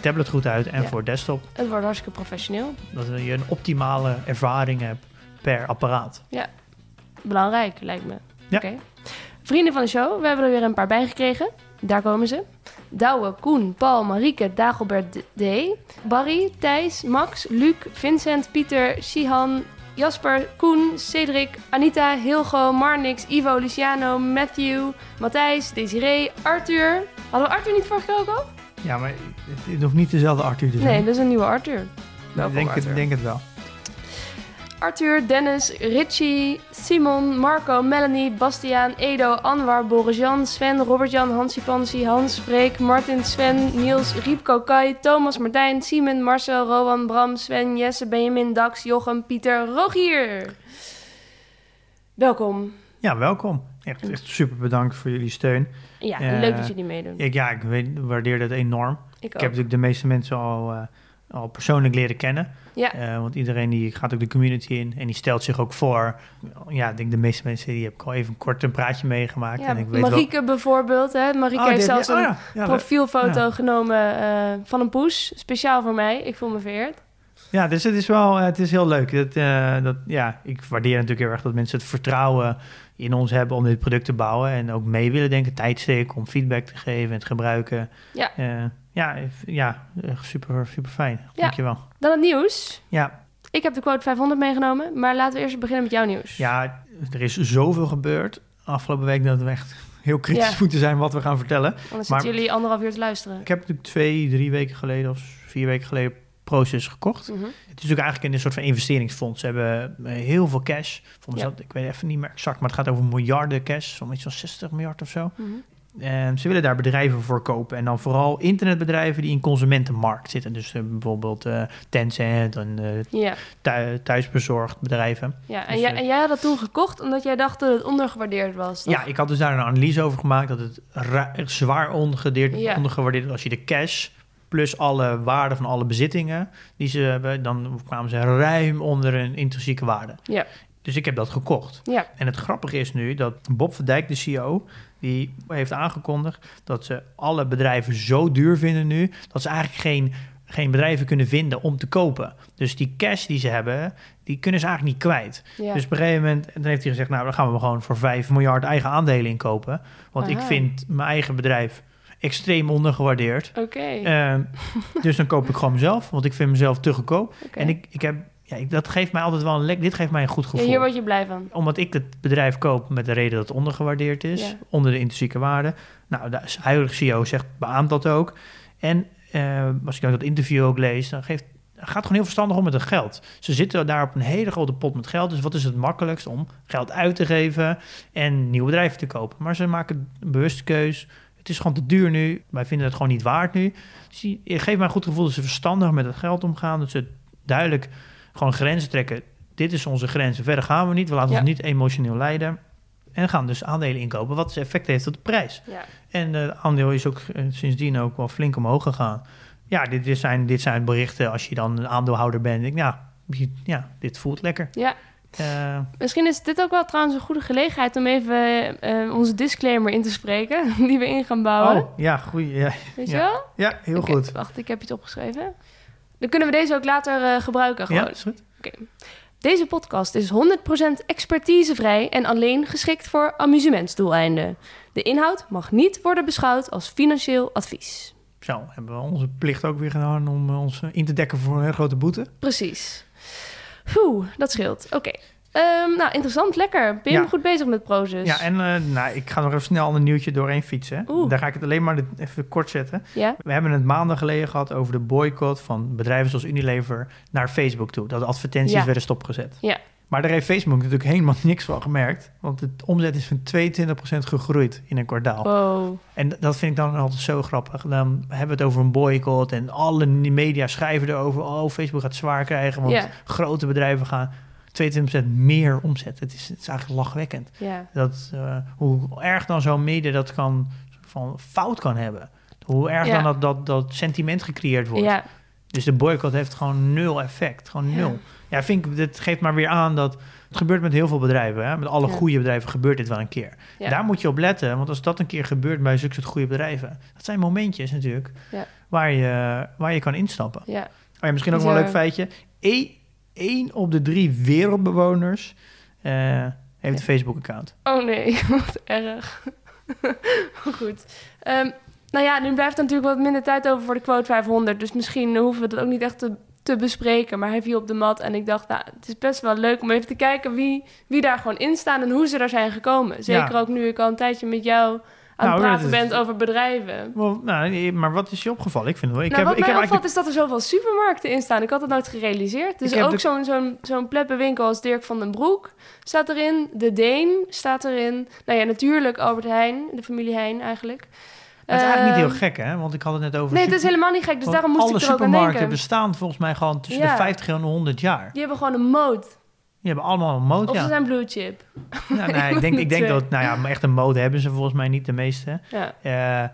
tablet goed uit en Ja. voor desktop. Het wordt hartstikke professioneel. Dat je een optimale ervaring hebt per apparaat. Belangrijk, lijkt me. Ja. Oké. Vrienden van de show, we hebben er weer een paar bij gekregen. Daar komen ze. Douwe, Koen, Paul, Marieke, Dagobert D. Barry, Thijs, Max, Luc, Vincent, Pieter, Sihan, Jasper, Koen, Cedric, Anita, Hilgo, Marnix, Ivo, Luciano, Matthew, Matthijs, Desiree, Arthur. Hadden we Arthur niet vorige keer ook al? Ja, maar het, het hoeft niet dezelfde Arthur te zijn. Nee, dat is een nieuwe Arthur. ik denk, het, Arthur. denk het wel. Arthur, Dennis, Richie, Simon, Marco, Melanie, Bastiaan, Edo, Anwar, Boris-Jan, Sven, Robert-Jan, Hansie Pansie, Hans, Freek, Martin, Sven, Niels, Riepko, Kai, Thomas, Martijn, Simon, Marcel, Rowan, Bram, Sven, Jesse, Benjamin, Dax, Jochem, Pieter, Rogier. Welkom. Ja, welkom. Echt, echt super bedankt voor jullie steun. Ja, Eh, leuk dat jullie meedoen. Ik, ja, ik weet, waardeer dat enorm. Ik Ik heb natuurlijk de meeste mensen al, eh, al persoonlijk leren kennen. Ja. Eh, want iedereen die gaat ook de community in en die stelt zich ook voor. Ja, ik denk de meeste mensen die heb ik al even kort een praatje meegemaakt. Ja, en ik weet wel- Marieke bijvoorbeeld. Hè? Marieke Oh, heeft zelfs een oh ja, profielfoto genomen eh, van een poes. Speciaal voor mij. Ik voel me vereerd. Ja, dus het is wel, eh, het is heel leuk. Dat, dat, ja, ik waardeer natuurlijk heel erg dat mensen het vertrouwen in ons hebben om dit product te bouwen. En ook mee willen denken, tijd steken om feedback te geven en het gebruiken. Ja. Eh, ja, eh, ja, echt super, super fijn. Dankjewel. Dan het nieuws. Ja, Ik heb de quote 500 meegenomen, maar laten we eerst beginnen met jouw nieuws. ja, er is zoveel gebeurd afgelopen week dat we echt heel kritisch Ja. moeten zijn wat we gaan vertellen. Anders maar- zitten jullie anderhalf uur te luisteren. Ik heb natuurlijk twee, drie weken geleden of vier weken geleden Proces gekocht. Mhm. Het is natuurlijk eigenlijk in een soort van investeringsfonds. Ze hebben eh, heel veel cash. Volgens Ja. dat, ik weet even niet meer exact, maar het gaat over miljarden cash. Zo'n iets van 60 miljard of zo. Mhm. En ze willen daar bedrijven voor kopen. En dan vooral internetbedrijven die in consumentenmarkt zitten. Dus eh, bijvoorbeeld eh, Tencent en eh, Ja, thu- thuisbezorgd bedrijven. ja. En, Dus, jij, en jij had dat toen gekocht omdat jij dacht dat het ondergewaardeerd was. toch? Ja, ik had dus daar een analyse over gemaakt dat het zwaar ondergewaardeerd, Ja. ondergewaardeerd was. Als je de cash plus alle waarde van alle bezittingen die ze hebben, dan kwamen ze ruim onder een intrinsieke waarde. Ja. Dus ik heb dat gekocht. Ja. En het grappige is nu dat Bob van Dijk, de CEO, die heeft aangekondigd dat ze alle bedrijven zo duur vinden nu, dat ze eigenlijk geen, geen bedrijven kunnen vinden om te kopen. Dus die cash die ze hebben, die kunnen ze eigenlijk niet kwijt. Ja. Dus op een gegeven moment dan heeft hij gezegd, nou dan gaan we gewoon voor 5 miljard eigen aandelen inkopen. Want ik vind mijn eigen bedrijf extreem ondergewaardeerd. Oké. Ehm, dus dan koop ik gewoon mezelf, want ik vind mezelf te goedkoop. En ik, ik heb, ja, ik, dat geeft mij altijd wel een lek. Dit geeft mij een goed Ja, gevoel hier word je blij van. omdat ik het bedrijf koop met de reden dat het ondergewaardeerd is, Ja. onder de intrinsieke waarde. Nou, de huidige CEO zegt, beaamt dat ook. En eh, als ik dan dat interview ook lees, dan geeft, gaat het gewoon heel verstandig om met het geld. Ze zitten daar op een hele grote pot met geld. Dus wat is het makkelijkst om geld uit te geven en nieuwe bedrijven te kopen? Maar ze maken een bewuste keus. Het is gewoon te duur nu. Wij vinden het gewoon niet waard nu. Dus die, het geeft mij een goed gevoel dat ze verstandig met het geld omgaan. Dat ze duidelijk gewoon grenzen trekken. Dit is onze grens. Verder gaan we niet. We laten Ja. ons niet emotioneel leiden. En gaan dus aandelen inkopen, wat dus effect heeft op de prijs. Ja. En het aandeel is ook eh, sindsdien ook wel flink omhoog gegaan. ja, dit, dit, zijn, dit zijn berichten als je dan een aandeelhouder bent. Ik, ja, je- ja, dit voelt lekker. Ja. Eh, Misschien is dit ook wel trouwens een goede gelegenheid om even eh, onze disclaimer in te spreken, die we in gaan bouwen. oh, ja, goeie. Ja, Weet je ja. wel? ja heel goed. Wacht, ik heb iets opgeschreven. Dan kunnen we deze ook later eh, gebruiken. Gewoon. Ja, is goed. Deze podcast is 100% expertisevrij en alleen geschikt voor amusementsdoeleinden. De inhoud mag niet worden beschouwd als financieel advies. Zo, hebben we onze plicht ook weer gedaan om eh, ons eh, in te dekken voor een hele grote boete. Precies. Oeh, dat scheelt. Oké. Ehm, nou, interessant, lekker. Ben je Ja. goed bezig met Prozus? Ja, en eh, nou, ik ga nog even snel een nieuwtje doorheen fietsen. Oeh. Daar ga ik het alleen maar de- even kort zetten. Ja? We hebben het maanden geleden gehad over de boycott van bedrijven zoals Unilever naar Facebook toe. Dat advertenties Ja. werden stopgezet. Ja. Maar daar heeft Facebook natuurlijk helemaal niks van gemerkt. Want de omzet is van 22% gegroeid in een kwartaal. Wow. En dat vind ik dan altijd zo grappig. Dan hebben we het over een boycott en alle media schrijven erover. Oh, Facebook gaat zwaar krijgen, want grote bedrijven gaan 22% meer omzet. Het is, het is eigenlijk lachwekkend. Ja. Dat, eh, hoe erg dan zo'n media dat kan, van fout kan hebben. Hoe erg Ja. dan dat, dat, dat sentiment gecreëerd wordt. Ja. Dus de boycott heeft gewoon nul effect. Gewoon nul. Ja, vind ik, dit geeft maar weer aan dat het gebeurt met heel veel bedrijven. Hè? Met alle Ja. goede bedrijven gebeurt dit wel een keer. Ja. Daar moet je op letten, want als dat een keer gebeurt bij zulke soort goede bedrijven, dat zijn momentjes natuurlijk Ja. waar, je, waar je kan instappen. ja. Oh ja, misschien ook wel een leuk feitje. Eén één op de drie wereldbewoners eh, heeft een Facebook-account. Oh nee, wat erg. Goed. Ehm, nou ja, nu blijft er natuurlijk wat minder tijd over voor de quote 500. Dus misschien hoeven we dat ook niet echt te, te bespreken. Maar hij viel op de mat en ik dacht, nou, het is best wel leuk om even te kijken wie, wie daar gewoon in staan en hoe ze daar zijn gekomen. Zeker Ja. ook nu ik al een tijdje met jou aan Nou, het dat praten is- ben over bedrijven. Nou, maar wat is je opgevallen? Ik vind het wel. Ik nou, heb, wat ik mij heb opvalt eigenlijk. is dat er zoveel supermarkten in staan. Ik had het nooit gerealiseerd. Dus ook de- zo'n zo'n zo'n pleppenwinkel als Dirk van den Broek staat erin. De Deen staat erin. Nou ja, natuurlijk Albert Heijn, de familie Heijn eigenlijk. Het is eigenlijk niet Ehm, heel gek, hè? Want ik had het net over. Nee, het is helemaal niet gek. Dus daarom moest alle ik er ook aan supermarkten denken. bestaan volgens mij gewoon tussen Ja. de 50 en 100 jaar. Die hebben gewoon een mode. Die hebben allemaal een mode. Of Ja. ze zijn blue chip. Nou, nee, ik denk, ik denk dat, nou ja, maar echt een mode hebben ze volgens mij niet de meeste. Ja. Eh,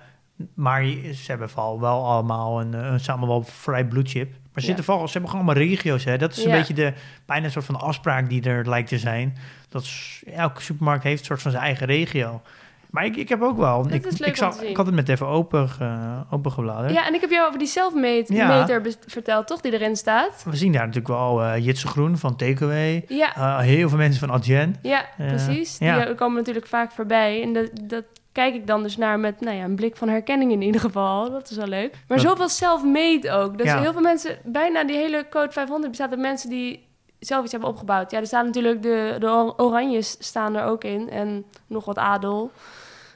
maar ze hebben vooral wel allemaal een, een samen wel vrij blue chip. Maar ze, Ja. zitten vooral, ze hebben gewoon allemaal regio's. Hè? Dat is een Ja. beetje de, bijna een soort van afspraak die er lijkt te zijn. Dat elke supermarkt heeft een soort van zijn eigen regio. Maar ik, ik heb ook wel. Dat ik, is leuk ik, zag- ik had het met even open, opengebladerd. ja, en ik heb jou over die self-made Ja. verteld, toch? Die erin staat. We zien daar natuurlijk wel eh Jitse Groen van Takeaway. Ja, Eh, heel veel mensen van Adyen. ja precies. ja. Die komen natuurlijk vaak voorbij. En dat, dat kijk ik dan dus naar met nou ja, een blik van herkenning in ieder geval. Dat is wel leuk. Maar Dat- zoveel self-made ook. Dus Ja. heel veel mensen, bijna die hele code 500 bestaat uit mensen die zelf iets hebben opgebouwd. Ja, er staan natuurlijk de, de or- oranjes staan er ook in. En nog wat adel.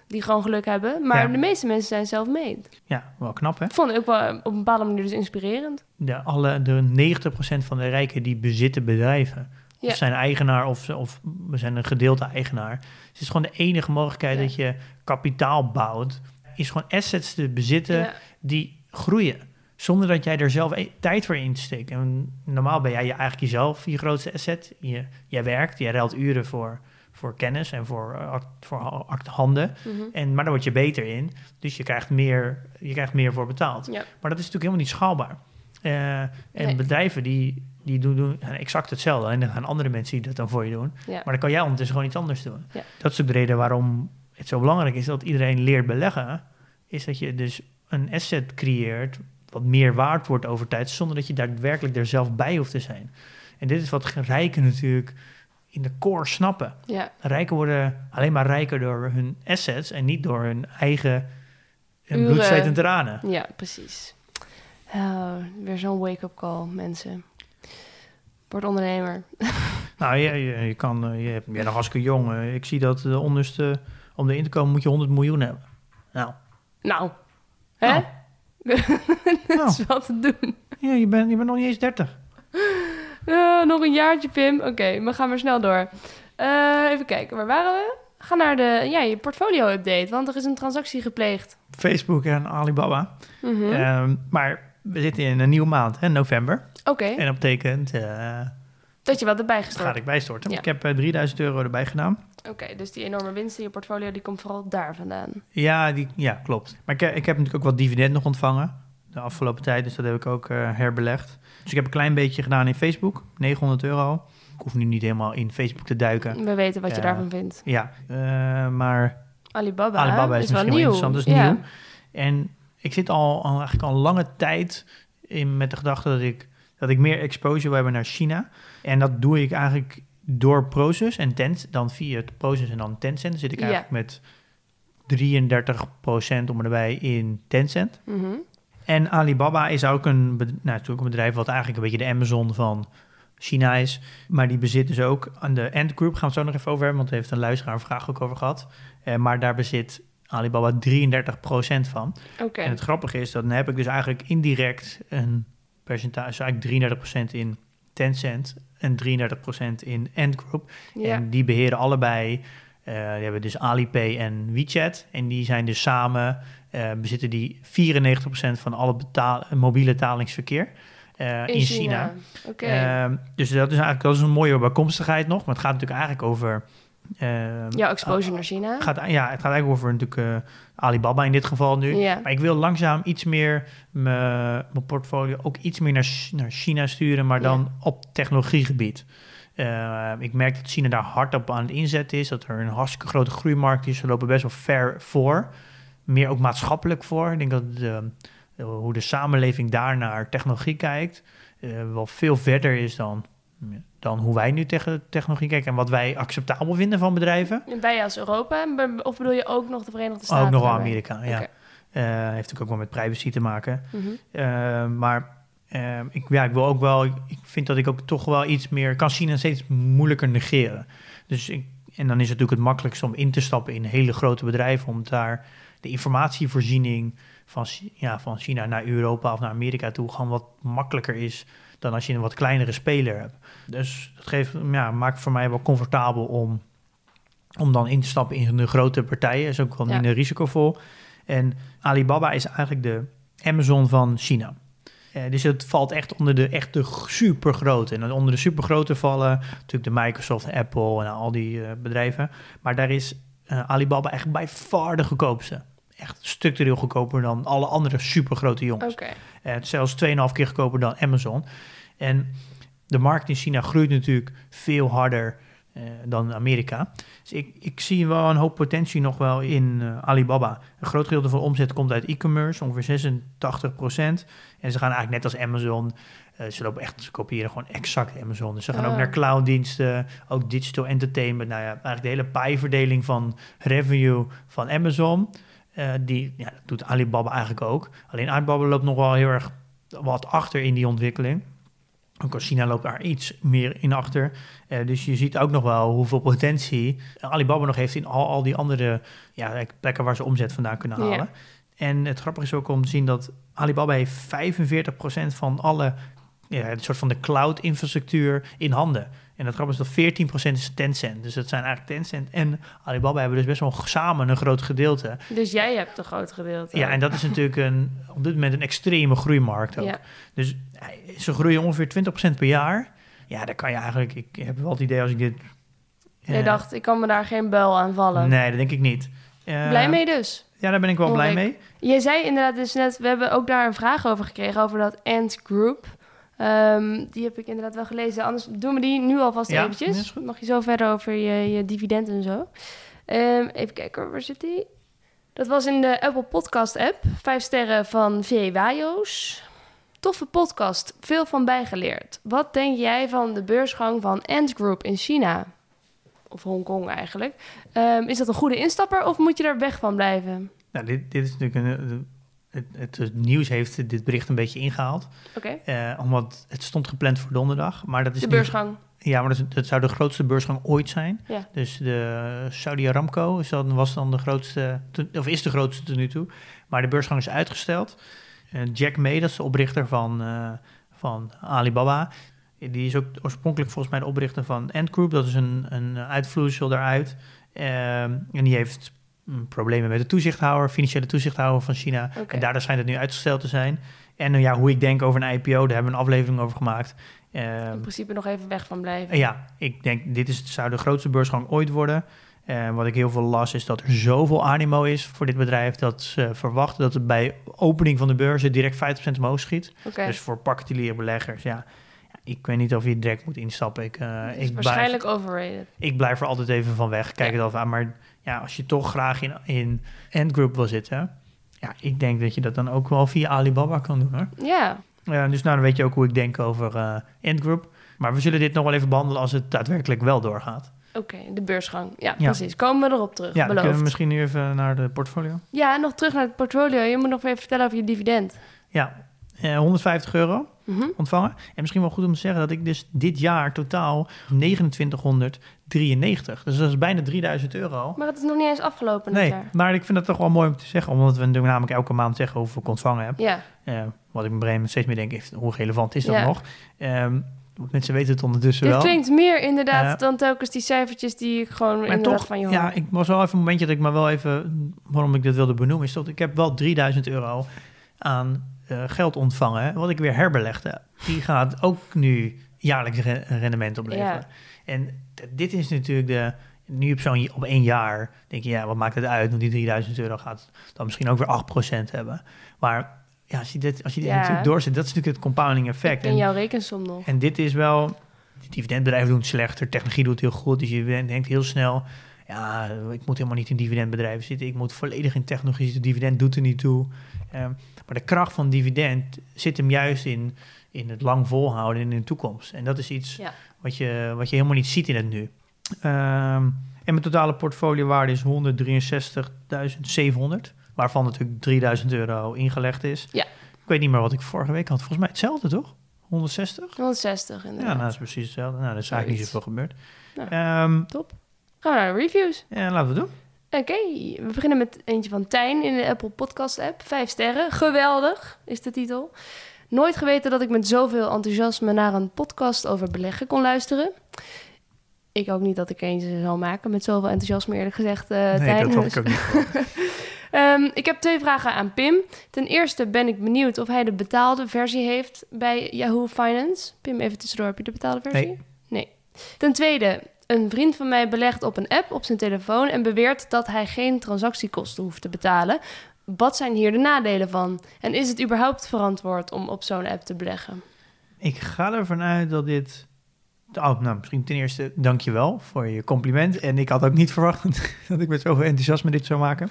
Die gewoon geluk hebben. Maar Ja. de meeste mensen zijn self-made. Ja, wel knap hè? Ik vond het ook wel op een bepaalde manier dus inspirerend. De, alle, de 90% van de rijken die bezitten bedrijven. Ja. Of zijn eigenaar of, of we zijn een gedeelte eigenaar. Dus het is gewoon de enige mogelijkheid Ja. dat je kapitaal bouwt. Is gewoon assets te bezitten die groeien. Zonder dat jij er zelf e- tijd voor insteekt. En normaal ben jij je eigenlijk jezelf je grootste asset. Je, jij werkt, jij ruilt uren voor, voor kennis en voor, eh, act- voor act- handen. Mhm. En, maar daar word je beter in. Dus je krijgt meer, je krijgt meer voor betaald. Ja. Maar dat is natuurlijk helemaal niet schaalbaar. Eh, en Nee. bedrijven die, die doen, doen exact hetzelfde. En dan gaan andere mensen die dat dan voor je doen. Ja. Maar dan kan jij ondertussen gewoon iets anders doen. Ja. Dat is ook de reden waarom het zo belangrijk is dat iedereen leert beleggen. Is dat je dus een asset creëert wat meer waard wordt over tijd, zonder dat je daadwerkelijk er zelf bij hoeft te zijn. En dit is wat rijken natuurlijk in de core snappen. ja. Rijken worden alleen maar rijker door hun assets en niet door hun eigen hun Uren. bloed, zweet en tranen. Ja, precies. Oh, weer zo'n wake-up call, mensen. Word ondernemer. Nou, je, je, je kan, eh, je, hebt- je bent nog hartstikke jong. eh. Ik zie dat de onderste, om erin te komen moet je 100 miljoen hebben. Nou, Nou, hè? Nou. dat nou is wel te doen. ja, je, bent, je bent nog niet eens 30. Eh, nog een jaartje, Pim. Oké, we gaan maar snel door. Eh, even kijken, waar waren we? Ga naar de, ja, je portfolio-update, want er is een transactie gepleegd. Facebook en Alibaba. Ehm, maar we zitten in een nieuwe maand, hè, november. Oké, En dat betekent, eh dat je wat erbij dat gestort. ga ik bijstorten. Ja. Ik heb eh, 3000 euro erbij gedaan. Oké, dus die enorme winst in je portfolio, die komt vooral daar vandaan. Ja, die, ja klopt. Maar ik, ik heb natuurlijk ook wat dividend nog ontvangen. De afgelopen tijd. Dus dat heb ik ook eh, herbelegd. Dus ik heb een klein beetje gedaan in Facebook. 900 euro. Ik hoef nu niet helemaal in Facebook te duiken. We weten wat je Ja. daarvan vindt. Ja, eh, maar Alibaba, Alibaba is, is wel misschien nieuw. interessant. Is ja. nieuw. En ik zit al, al eigenlijk al lange tijd in, met de gedachte dat ik, dat ik meer exposure wil hebben naar China. En dat doe ik eigenlijk door Proces en Tencent. Dan via het Proces en dan Tencent. Zit ik Ja. eigenlijk met 33% om erbij in Tencent. Mhm. En Alibaba is ook een, nou, natuurlijk een bedrijf wat eigenlijk een beetje de Amazon van China is. Maar die bezit dus ook aan de Ant Group. Gaan we het zo nog even over hebben, want daar heeft een luisteraar een vraag ook over gehad. Eh, maar daar bezit Alibaba 33% van. Oké. En het grappige is, dat dan heb ik dus eigenlijk indirect een percentage, eigenlijk 33% in Tencent en 33% in Ant Group. En die beheren allebei, eh, die hebben dus Alipay en WeChat. En die zijn dus samen, eh, bezitten die 94% van alle betaal, mobiele betalingsverkeer eh, in, China. Oké. Ehm, dus dat is eigenlijk dat is een mooie bijkomstigheid nog. Maar het gaat natuurlijk eigenlijk over... ja, exposure naar China. het gaat, ja, het gaat eigenlijk over natuurlijk eh, Alibaba in dit geval nu. Maar ik wil langzaam iets meer mijn portfolio ook iets meer naar, naar China sturen, maar dan op technologiegebied. Eh, ik merk dat China daar hard op aan het inzetten is, dat er een hartstikke grote groeimarkt is. Ze lopen best wel ver voor, meer ook maatschappelijk voor. Ik denk dat de, eh, hoe de samenleving daar naar technologie kijkt, eh, wel veel verder is dan, dan hoe wij nu tegen technologie kijken en wat wij acceptabel vinden van bedrijven. En Wij als Europa, of bedoel je ook nog de Verenigde Staten? Ook nog wel? Amerika, ja. Eh, heeft natuurlijk ook wel met privacy te maken. Mhm. Uh, maar uh, ik, ja, ik wil ook wel, ik, ik vind dat ik ook toch wel iets meer kan China steeds moeilijker negeren. Dus ik, en dan is het natuurlijk het makkelijkst om in te stappen in hele grote bedrijven, om daar de informatievoorziening van, ja, van China naar Europa of naar Amerika toe gewoon wat makkelijker is dan als je een wat kleinere speler hebt. Dus dat geeft, ja, maakt voor mij wel comfortabel om, om dan in te stappen in de grote partijen. Is ook wel Ja. minder risicovol. En Alibaba is eigenlijk de Amazon van China. Eh, dus het valt echt onder de echte supergrote. En onder de supergrote vallen natuurlijk de Microsoft, Apple en al die eh, bedrijven. Maar daar is eh, Alibaba echt bij far de goedkoopste. Echt structureel goedkoper dan alle andere supergrote jongens. Oké. Eh, het is zelfs 2,5 keer goedkoper dan Amazon. En de markt in China groeit natuurlijk veel harder eh, dan Amerika. Dus ik, ik zie wel een hoop potentie nog wel in eh, Alibaba. Een groot gedeelte van de omzet komt uit e-commerce, ongeveer 86% En ze gaan eigenlijk net als Amazon, eh, ze lopen echt, ze kopiëren gewoon exact Amazon. Dus ze gaan ook naar clouddiensten, ook digital entertainment. Nou ja, eigenlijk de hele pijverdeling van revenue van Amazon. eh, die ja, dat doet Alibaba eigenlijk ook. Alleen Alibaba loopt nog wel heel erg wat achter in die ontwikkeling. Ook al China loopt daar iets meer in achter. Eh, dus je ziet ook nog wel hoeveel potentie Alibaba nog heeft in al, al die andere ja, plekken waar ze omzet vandaan kunnen Ja. halen. En het grappige is ook om te zien dat Alibaba heeft 45% van alle ja, het soort van de cloud-infrastructuur in handen. En het grappige is dat 14% is Tencent. Dus dat zijn eigenlijk Tencent en Alibaba hebben dus best wel samen een groot gedeelte. Dus jij hebt een groot gedeelte. Ja, en dat is natuurlijk een, op dit moment een extreme groeimarkt ook. Ja. Dus ze groeien ongeveer 20% per jaar. Ja, daar kan je eigenlijk... Ik heb wel het idee als ik dit... Je eh, dacht, ik kan me daar geen bel aan vallen. Nee, dat denk ik niet. Eh, Blij mee dus. Ja, daar ben ik wel blij mee. Je zei inderdaad dus net, we hebben ook daar een vraag over gekregen, over dat Ant Group. Ehm, die heb ik inderdaad wel gelezen. Anders doen we die nu alvast Ja, eventjes. Mag je zo verder over je, je dividend en zo. Ehm, even kijken, waar zit die? Dat was in de Apple Podcast app. Vijf sterren van V. Wajos. Toffe podcast, veel van bijgeleerd. Wat denk jij van de beursgang van Ant Group in China? Of Hongkong eigenlijk. Ehm, is dat een goede instapper of moet je daar weg van blijven? Nou, dit, dit is natuurlijk een... Het, het, het nieuws heeft dit bericht een beetje ingehaald. Oké, eh, omdat het stond gepland voor donderdag. Maar dat is de nu- beursgang. Ja, maar dat, zou de grootste beursgang ooit zijn. Ja. Dus de Saudi Aramco is dan, was dan de grootste, te- of is de grootste tot nu toe. Maar de beursgang is uitgesteld. Eh, Jack May, dat is de oprichter van, eh, van Alibaba. Die is ook oorspronkelijk volgens mij de oprichter van Ant Group. Dat is een, een uitvloeisel daaruit. Ehm, en die heeft problemen met de toezichthouder, financiële toezichthouder van China. En daardoor schijnt het nu uitgesteld te zijn. En nou ja, hoe ik denk over een IPO, daar hebben we een aflevering over gemaakt. Ehm, In principe nog even weg van blijven. ja, ik denk dit is, zou de grootste beursgang ooit worden. En wat ik heel veel las is dat er zoveel animo is voor dit bedrijf dat ze verwachten dat het bij opening van de beurzen direct 50% omhoog schiet. Dus voor particuliere beleggers, ja. ja, Ik weet niet of je direct moet instappen. Ik, eh, is ik, blijf, waarschijnlijk overrated. ik blijf er altijd even van weg. Kijk Ja. het even aan. Maar ja, als je toch graag in, in Endgroup wil zitten... Ja, ik denk dat je dat dan ook wel via Alibaba kan doen, hoor. Ja, Ja, dus nou, dan weet je ook hoe ik denk over eh Endgroup. Maar we zullen dit nog wel even behandelen als het daadwerkelijk wel doorgaat. oké. de beursgang. Ja, Ja. precies. Komen we erop terug. Ja, beloofd. kunnen we misschien nu even naar de portfolio. Ja, nog terug naar het portfolio. Je moet nog even vertellen over je dividend. Ja, eh, 150 euro Mhm. ontvangen. En misschien wel goed om te zeggen dat ik dus dit jaar totaal 2993. Dus dat is bijna 3000 euro. Maar het is nog niet eens afgelopen dit Nee, jaar. maar ik vind het toch wel mooi om te zeggen, omdat we natuurlijk namelijk elke maand zeggen hoeveel ik ontvangen heb. Ja, Eh, wat ik me brein steeds meer denk, is, hoe relevant is dat Ja. nog? Want mensen weten het ondertussen dit wel. klinkt meer inderdaad Ja. dan telkens die cijfertjes die ik gewoon Maar toch, van je hoor. ja, ik was wel even een momentje dat ik me wel even, waarom ik dit wilde benoemen, is dat ik heb wel 3000 euro aan eh, geld ontvangen, wat ik weer herbelegde. Die gaat ook nu jaarlijks re- rendement opleveren. Ja. En dit is natuurlijk de, nu op zo'n op één jaar, denk je, ja, wat maakt het uit? Want die 3000 euro gaat dan misschien ook weer 8% hebben. Maar ja, als je dit, als je dit Ja. natuurlijk doorzet, dat is natuurlijk het compounding effect. En- jouw rekensom nog. en dit is wel, dividendbedrijven doen het slechter, technologie doet het heel goed. Dus je denkt heel snel, ja, ik moet helemaal niet in dividendbedrijven zitten. Ik moet volledig in technologie zitten. Dividend doet er niet toe. Ehm, maar de kracht van dividend zit hem juist in, in het lang volhouden en in de toekomst. En dat is iets Ja. wat, je, wat je helemaal niet ziet in het nu. Ehm, en mijn totale portfoliowaarde is 163.700. Waarvan natuurlijk 3000 euro ingelegd is. Ja. Ik weet niet meer wat ik vorige week had. Volgens mij hetzelfde, toch? 160? 160 Ja, inderdaad. nou, dat is precies hetzelfde. Nou, dat is eigenlijk niet zoveel gebeurd. Nou. Ehm, Top. Gaan we naar de reviews. ja, laten we doen. Oké, we beginnen met eentje van Tijn in de Apple Podcast app. Vijf sterren. Geweldig is de titel. Nooit geweten dat ik met zoveel enthousiasme naar een podcast over beleggen kon luisteren. Ik ook niet dat ik eentje zou maken met zoveel enthousiasme, eerlijk gezegd. eh nee, Tijn. dat had ik ook niet. Ehm, ik heb twee vragen aan Pim. Ten eerste ben ik benieuwd of hij de betaalde versie heeft bij Yahoo Finance. Pim, even tussendoor, heb je de betaalde versie? Nee. Nee. Ten tweede, een vriend van mij belegt op een app op zijn telefoon en beweert dat hij geen transactiekosten hoeft te betalen. Wat zijn hier de nadelen van? En is het überhaupt verantwoord om op zo'n app te beleggen? Ik ga ervan uit dat dit... Oh, nou, misschien ten eerste dankjewel voor je compliment. En ik had ook niet verwacht dat ik met zoveel enthousiasme dit zou maken.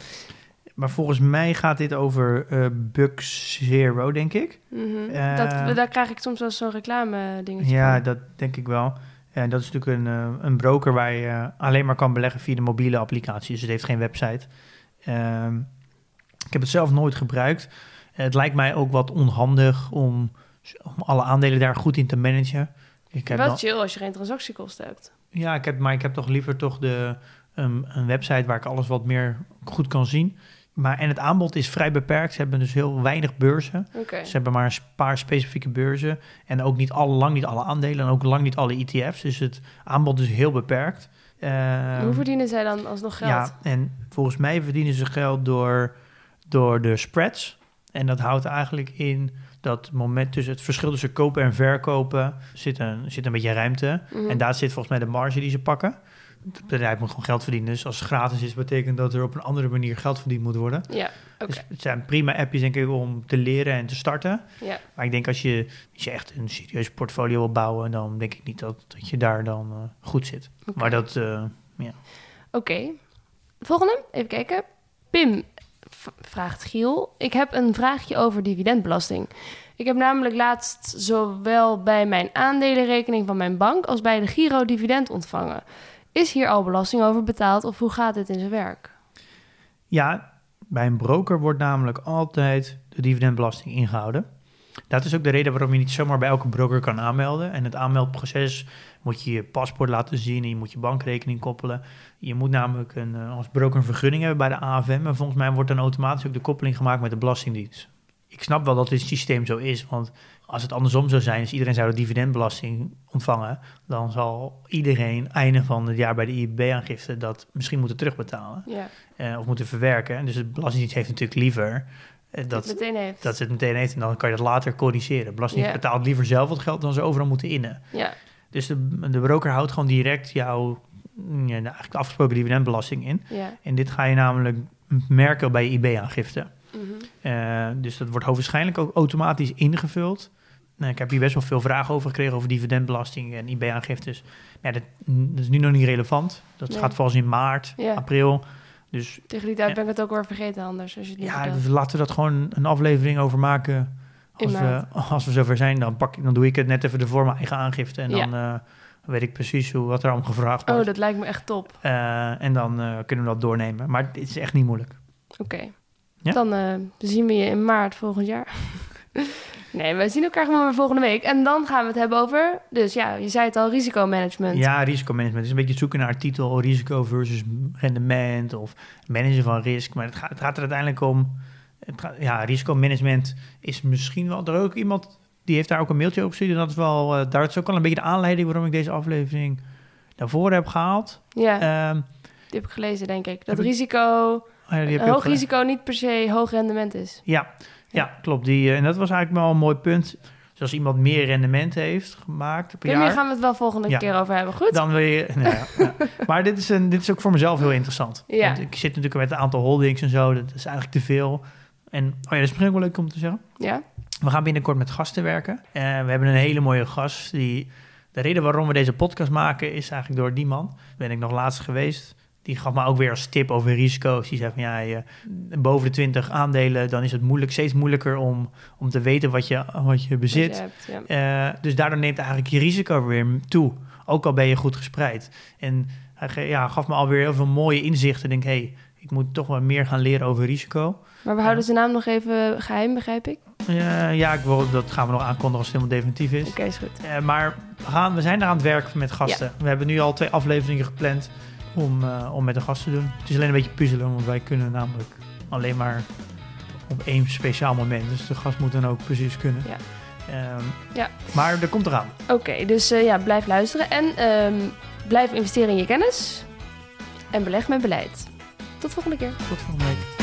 Maar volgens mij gaat dit over eh Bug Zero, denk ik. Mhm. Eh, dat, daar krijg ik soms wel zo'n reclame dingetje Ja, van. dat denk ik wel. En dat is natuurlijk een, eh, een broker waar je alleen maar kan beleggen via de mobiele applicatie. Dus het heeft geen website. Ehm, ik heb het zelf nooit gebruikt. het lijkt mij ook wat onhandig om, om alle aandelen daar goed in te managen. Ik heb Wel dan- chill als je geen transactiekosten hebt. ja, ik heb, maar ik heb toch liever toch de, um, een website waar ik alles wat meer goed kan zien. Maar, en het aanbod is vrij beperkt. Ze hebben dus heel weinig beurzen. Ze hebben maar een paar specifieke beurzen. En ook niet alle, lang niet alle aandelen en ook lang niet alle ETF's. Dus het aanbod is heel beperkt. Ehm, Hoe verdienen zij dan alsnog geld? Ja, en volgens mij verdienen ze geld door, door de spreads. En dat houdt eigenlijk in dat moment tussen het verschil tussen kopen en verkopen zit een, zit een beetje ruimte. Mhm. En daar zit volgens mij de marge die ze pakken. Het bedrijf moet gewoon geld verdienen. Dus als het gratis is, betekent dat er op een andere manier geld verdiend moet worden. Ja, oké. Dus het zijn prima appjes denk ik om te leren en te starten. Ja. Maar ik denk als je, als je echt een serieus portfolio wil bouwen, dan denk ik niet dat, dat je daar dan eh, goed zit. Maar dat, eh, Oké. Volgende, even kijken. Pim vraagt Giel. Ik heb een vraagje over dividendbelasting. Ik heb namelijk laatst zowel bij mijn aandelenrekening van mijn bank als bij de Giro dividend ontvangen. Is hier al belasting over betaald of hoe gaat dit in zijn werk? Ja, bij een broker wordt namelijk altijd de dividendbelasting ingehouden. Dat is ook de reden waarom je niet zomaar bij elke broker kan aanmelden. En het aanmeldproces moet je je paspoort laten zien en je moet je bankrekening koppelen. Je moet namelijk een, eh, als broker een vergunning hebben bij de AFM. En volgens mij wordt dan automatisch ook de koppeling gemaakt met de Belastingdienst. Ik snap wel dat dit systeem zo is, want als het andersom zou zijn, dus iedereen zou de dividendbelasting ontvangen, dan zal iedereen einde van het jaar bij de IB-aangifte dat misschien moeten terugbetalen Ja, eh, of moeten verwerken. Dus de Belastingdienst heeft natuurlijk liever dat dat, meteen heeft. dat ze het meteen heeft en dan kan je dat later corrigeren. Ja. betaalt liever zelf wat geld dan ze overal moeten innen. Ja, Dus de, de broker houdt gewoon direct jouw ja, nou, eigenlijk afgesproken dividendbelasting in. Ja. En dit ga je namelijk merken bij je IB-aangifte. Mhm. Eh, dus dat wordt hoogstwaarschijnlijk ook automatisch ingevuld. Nou, ik heb hier best wel veel vragen over gekregen over dividendbelasting en IB-aangiftes. Ja, dat, dat is nu nog niet relevant. Dat Nee. gaat volgens in maart, Ja. april. Dus Tegen die tijd Ja. ben ik het ook weer vergeten anders. Als je het niet ja, vertelt. dus laten we dat gewoon een aflevering over maken. Als we, als we zover zijn, dan, pak, ik- dan doe ik het net even ervoor mijn eigen aangifte. En Ja. dan eh, weet ik precies hoe, wat er om gevraagd wordt. Oh, dat lijkt me echt top. Eh, en dan eh, kunnen we dat doornemen. Maar het is echt niet moeilijk. Oké. Ja? Dan zien we je in maart volgend jaar. nee, we zien elkaar gewoon weer volgende week. En dan gaan we het hebben over... Dus ja, je zei het al, risicomanagement. Ja, risicomanagement is een beetje zoeken naar titel, risico versus rendement of managen van risk. Maar het gaat, het gaat er uiteindelijk om. Het gaat, ja, risicomanagement is misschien wel. Er ook iemand die heeft daar ook een mailtje over gestuurd. En dat is wel, eh, daar is ook al een beetje de aanleiding waarom ik deze aflevering naar voren heb gehaald. Ja, Ehm, die heb ik gelezen, denk ik. Dat ik- risico, oh ja, die heb een je ook hoog risico niet per se hoog rendement is. Ja, ja klopt. Die, eh, en dat was eigenlijk wel een mooi punt. Dus als iemand meer rendement heeft gemaakt per Hier jaar... gaan we het wel volgende Ja. keer over hebben. Goed? Dan wil je. nou ja, ja. Maar dit is, een, dit is ook voor mezelf heel interessant. Ja. Want ik zit natuurlijk met een aantal holdings en zo. Dat is eigenlijk te veel. En oh ja, dat is misschien ook wel leuk om te zeggen. Ja? We gaan binnenkort met gasten werken. Eh, we hebben een hele mooie gast. Die, de reden waarom we deze podcast maken is eigenlijk door die man. Ben ik nog laatst geweest. Die gaf me ook weer als tip over risico's. Die zei van ja, je, boven de 20 aandelen, dan is het moeilijk, steeds moeilijker om, om te weten wat je, wat je bezit. Je hebt, ja. Eh, dus daardoor neemt eigenlijk je risico weer toe. Ook al ben je goed gespreid. En hij ja, gaf me alweer heel veel mooie inzichten. Ik denk, hé, hey, ik moet toch wel meer gaan leren over risico. Maar we houden zijn naam nog even geheim, begrijp ik? Ja, ik wil, dat gaan we nog aankondigen als het helemaal definitief is. Oké, is goed. Eh, maar we, gaan, we zijn er aan het werk met gasten. We hebben nu al twee afleveringen gepland om, eh, om met een gast te doen. Het is alleen een beetje puzzelen, want wij kunnen namelijk alleen maar op één speciaal moment. Dus de gast moet dan ook precies kunnen. Ja. Ehm, Ja. Maar er komt eraan. Oké, dus eh, ja, blijf luisteren en ehm, blijf investeren in je kennis. En beleg met beleid. Tot volgende keer. Tot volgende week.